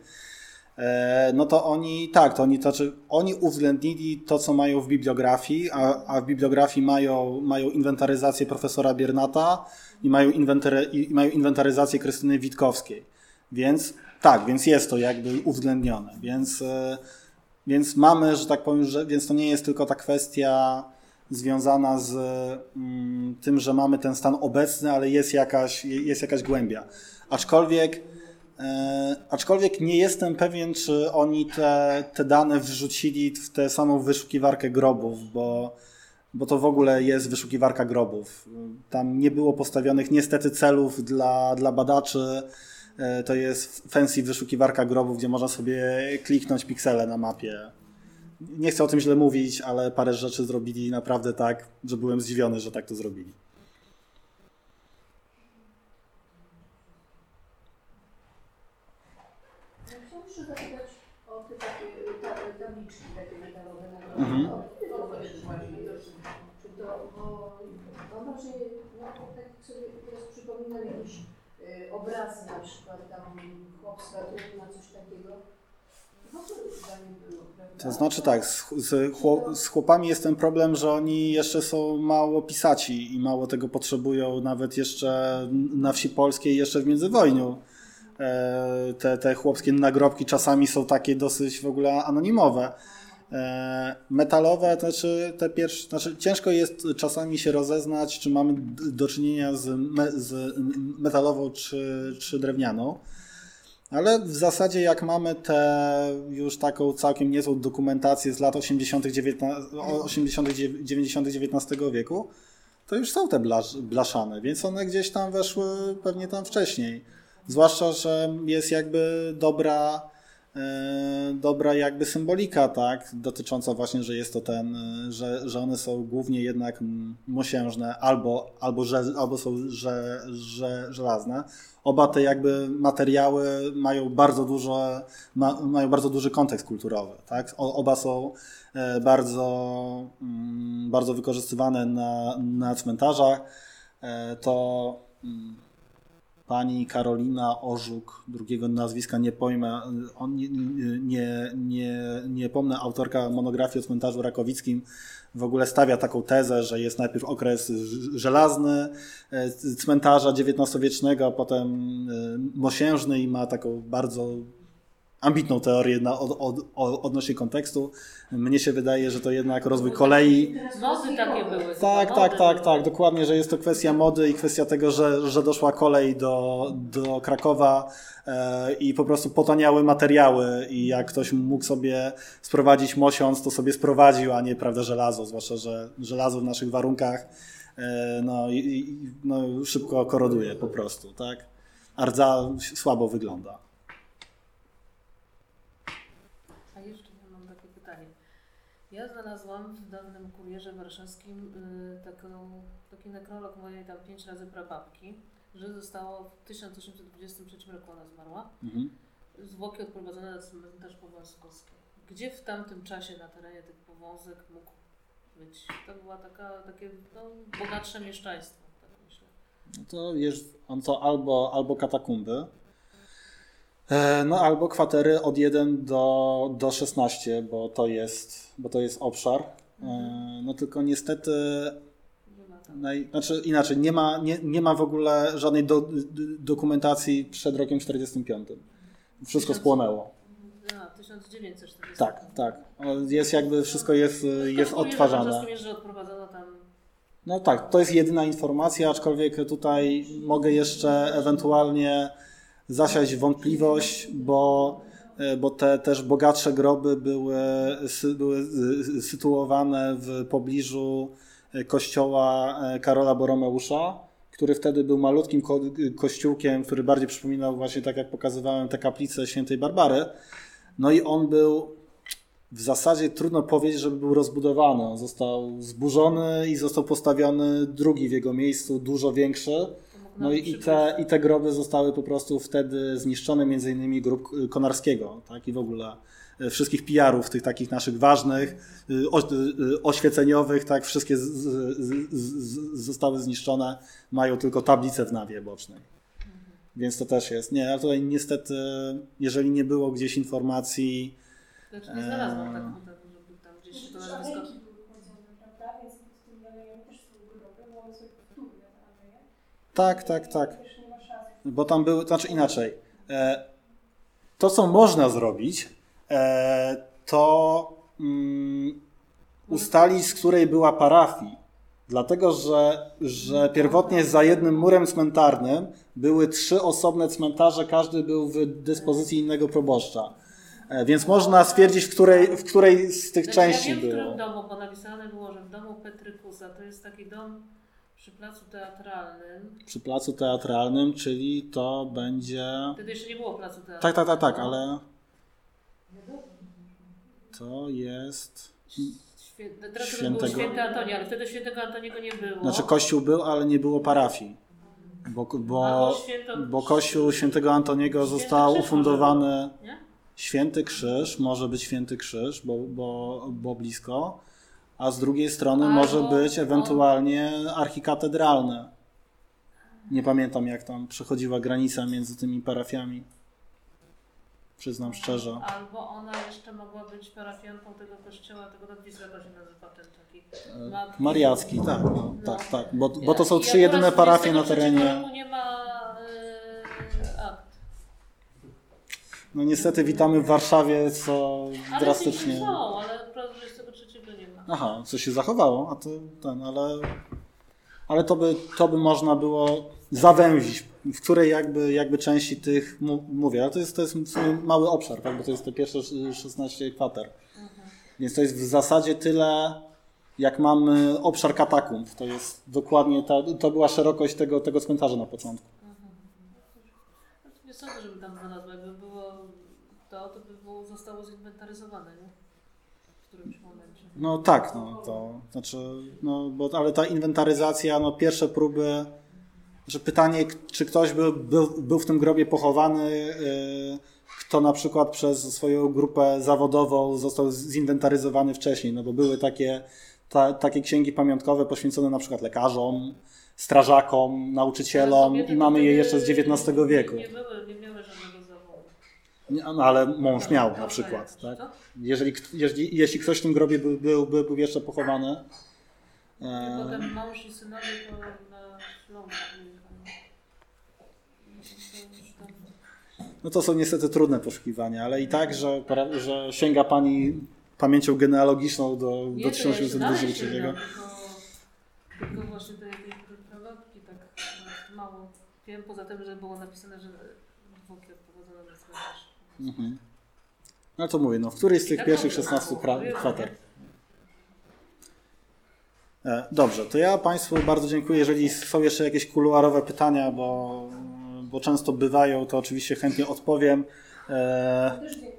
Speaker 1: E, no to oni, tak, to oni, to znaczy, oni uwzględnili to, co mają w bibliografii, a, a w bibliografii mają, mają inwentaryzację profesora Biernata i mają, inwentary, i mają inwentaryzację Krystyny Witkowskiej. Więc tak, więc jest to jakby uwzględnione. Więc, e, więc mamy, że tak powiem, że, więc to nie jest tylko ta kwestia związana z mm, tym, że mamy ten stan obecny, ale jest jakaś, jest jakaś głębia. Aczkolwiek E, aczkolwiek nie jestem pewien, czy oni te, te dane wrzucili w tę samą wyszukiwarkę grobów, bo, bo to w ogóle jest wyszukiwarka grobów. Tam nie było postawionych niestety celów dla, dla badaczy. E, to jest fancy wyszukiwarka grobów, gdzie można sobie kliknąć piksele na mapie. Nie chcę o tym źle mówić, ale parę rzeczy zrobili naprawdę tak, że byłem zdziwiony, że tak to zrobili.
Speaker 3: Mhm. Tak sobie teraz przypominam jakieś y, obrazy na przykład, tam chłopska trudna, coś takiego.
Speaker 1: To znaczy tak, z, chłopami jest ten problem, że oni jeszcze są mało pisaci i mało tego potrzebują, nawet jeszcze na wsi polskiej, jeszcze w międzywojniu. E, te, te chłopskie nagrobki czasami są takie dosyć w ogóle anonimowe. E, metalowe, to znaczy te pierwsze, znaczy ciężko jest czasami się rozeznać, czy mamy do czynienia z, me, z metalową czy, czy drewnianą. Ale w zasadzie jak mamy te już taką całkiem niezłą dokumentację z lat 80., 80., 90. XIX wieku, to już są te blasz, blaszane, więc one gdzieś tam weszły pewnie tam wcześniej. Zwłaszcza, że jest jakby dobra dobra jakby symbolika, tak, dotycząca właśnie, że jest to ten, e, że, że one są głównie jednak mosiężne albo, albo, że, albo są że, że, żelazne. Oba te jakby materiały mają bardzo dużo, ma, mają bardzo duży kontekst kulturowy, tak. Oba są e, bardzo, mm, bardzo wykorzystywane na, na cmentarzach. To mm, pani Karolina Orzuk, drugiego nazwiska nie pojmę, on, nie, nie, nie, nie pomnę, autorka monografii o cmentarzu rakowickim, w ogóle stawia taką tezę, że jest najpierw okres żelazny e, cmentarza XIX-wiecznego, a potem e, mosiężny i ma taką bardzo ambitną teorię na, od, od, od, odnośnie kontekstu. Mnie się wydaje, że to jednak rozwój kolei.
Speaker 2: Mody takie były.
Speaker 1: Tak, tak, tak, tak, dokładnie, że jest to kwestia mody i kwestia tego, że, że doszła kolej do, do Krakowa e, i po prostu potaniały materiały i jak ktoś mógł sobie sprowadzić mosiąc, to sobie sprowadził, a nie prawda żelazo, zwłaszcza, że żelazo w naszych warunkach e, no, i, no, szybko koroduje po prostu, tak? A rdza słabo wygląda.
Speaker 2: Ja znalazłam w dawnym kurierze warszawskim y, taką, taki nekrolog mojej tam pięć razy prababki, że zostało w 1823 roku ona zmarła. Mhm. Zwłoki odprowadzone na cmentarz powązkowski. Gdzie w tamtym czasie na terenie tych powązek mógł być? To była taka, takie no, bogatsze mieszczaństwo, tak myślę.
Speaker 1: No to jest on to albo, albo katakumby, no albo kwatery od 1 do, do 16, bo to jest, bo to jest obszar. E, no tylko niestety Naj, znaczy inaczej, nie ma, nie, nie ma w ogóle żadnej do, dokumentacji przed rokiem 45. Wszystko spłonęło.
Speaker 2: A, 1940.
Speaker 1: Tak, tak. Jest jakby, wszystko jest, jest odtwarzane. No tak, to jest jedyna informacja, aczkolwiek tutaj mogę jeszcze ewentualnie zasiać wątpliwość, bo, e, bo te też bogatsze groby były, były sytuowane w pobliżu e, kościoła e, Karola Boromeusza, który wtedy był malutkim ko kościółkiem, który bardziej przypominał właśnie tak jak pokazywałem te kaplice świętej Barbary. No i on był w zasadzie trudno powiedzieć, żeby był rozbudowany. On został zburzony i został postawiony drugi w jego miejscu, dużo większy.
Speaker 2: To
Speaker 1: No
Speaker 2: nam
Speaker 1: i, te, i te groby zostały po prostu wtedy zniszczone, między innymi grób Konarskiego, tak? I w ogóle y, wszystkich PR-ów, tych takich naszych ważnych, o, y, oświeceniowych, tak? Wszystkie z, z, z, z, zostały zniszczone, mają tylko tablicę w nawie bocznej. Więc to też jest. Nie, ale tutaj niestety, jeżeli nie było gdzieś informacji,
Speaker 2: Znaczy nie znalazłam
Speaker 1: Eee.
Speaker 2: tak, żeby tam gdzieś to
Speaker 4: Też
Speaker 2: nazwisko...
Speaker 4: alejki były podzielone, prawda? Więc pod tymi alejami też są groby, bo one są powtórne te aleje.
Speaker 1: Tak, tak, tak. Bo tam były, znaczy inaczej. E, to, co można zrobić, e, to mm, ustalić, z której była parafii. Dlatego, że, że pierwotnie za jednym murem cmentarnym były trzy osobne cmentarze, każdy był w dyspozycji innego proboszcza. E, więc można stwierdzić, w której, w której z tych
Speaker 2: Znaczy,
Speaker 1: części
Speaker 2: ja wiem, w
Speaker 1: było.
Speaker 2: którym domu, bo napisane było, że w domu Petrykusa, to jest taki dom przy placu teatralnym.
Speaker 1: Przy placu teatralnym, czyli to będzie.
Speaker 2: Wtedy jeszcze nie było placu teatralnego.
Speaker 1: Tak, tak, tak, tak, ale. To jest.
Speaker 2: Świe... Teraz
Speaker 1: Świętego-
Speaker 2: był święty Antoni, ale wtedy świętego Antoniego nie było.
Speaker 1: Znaczy kościół był, ale nie było parafii. Bo, bo,
Speaker 2: święto...
Speaker 1: bo kościół świętego Antoniego
Speaker 2: Święty
Speaker 1: został
Speaker 2: Krzyż
Speaker 1: ufundowany.
Speaker 2: Nie?
Speaker 1: Święty Krzyż, może być Święty Krzyż, bo, bo, bo blisko, a z drugiej strony
Speaker 2: Albo
Speaker 1: może być
Speaker 2: on-
Speaker 1: ewentualnie archikatedralny. Nie pamiętam, jak tam przechodziła granica między tymi parafiami. Przyznam szczerze.
Speaker 2: Albo ona jeszcze mogła być parafianką tego kościoła, tego nadwiska, to się nazywa ten taki. Ma-
Speaker 1: Mariacki, tak, no,
Speaker 2: No.
Speaker 1: tak, tak. Bo, bo to są trzy jedyne
Speaker 2: akurat
Speaker 1: parafie na
Speaker 2: 23
Speaker 1: terenie.
Speaker 2: nie ma akt.
Speaker 1: No niestety witamy w Warszawie, co
Speaker 2: Ale
Speaker 1: drastycznie.
Speaker 2: są, ale prawo 23 nie ma.
Speaker 1: Aha, co się zachowało, a to ten, ale, ale to, by, to by można było zawęzić, w której jakby, jakby części tych mówię, ale to jest, to jest mały obszar, tak? bo to jest te pierwsze 16 kwater. Więc to jest w zasadzie tyle, jak mamy obszar katakumb. To jest dokładnie ta, to była szerokość tego, tego cmentarza na początku.
Speaker 2: Znaczy, Nie sądzę, żeby tam znalazła. Jakby było to, to by było, zostało zinwentaryzowane, nie? W którymś momencie.
Speaker 1: No tak, no to znaczy, no bo, ale ta inwentaryzacja, no pierwsze próby, że pytanie, czy ktoś był, był, był w tym grobie pochowany, yy, kto na przykład przez swoją grupę zawodową został zinwentaryzowany wcześniej, no bo były takie, ta, takie księgi pamiątkowe poświęcone na przykład lekarzom, strażakom, nauczycielom i mamy je jeszcze z XIX wieku.
Speaker 2: Nie, były, nie miały
Speaker 1: No ale mąż miał na przykład, tak? Jeżeli, jeżeli, jeśli ktoś w tym grobie był, był, był, był jeszcze pochowany, e,
Speaker 2: potem mąż i synowie to na
Speaker 1: No to są niestety trudne poszukiwania, ale i tak, że, że sięga Pani pamięcią genealogiczną do,
Speaker 2: Nie,
Speaker 1: do
Speaker 2: to ja się dalej
Speaker 1: 1823.
Speaker 2: sięgam, Tylko, tylko właśnie te jakieś pralotki tak no, mało wiem, poza tym, że było napisane, że zwłoki odprowadzone na cmentarz.
Speaker 1: Mhm. No to mówię, no w którejś z tych pierwszych
Speaker 2: to
Speaker 1: 16
Speaker 2: było?
Speaker 1: pra-
Speaker 2: Wiem,
Speaker 1: kwater. E, Dobrze, to ja Państwu bardzo dziękuję. Jeżeli są jeszcze jakieś kuluarowe pytania, bo, bo często bywają, to oczywiście chętnie odpowiem. E,
Speaker 4: dziękuję.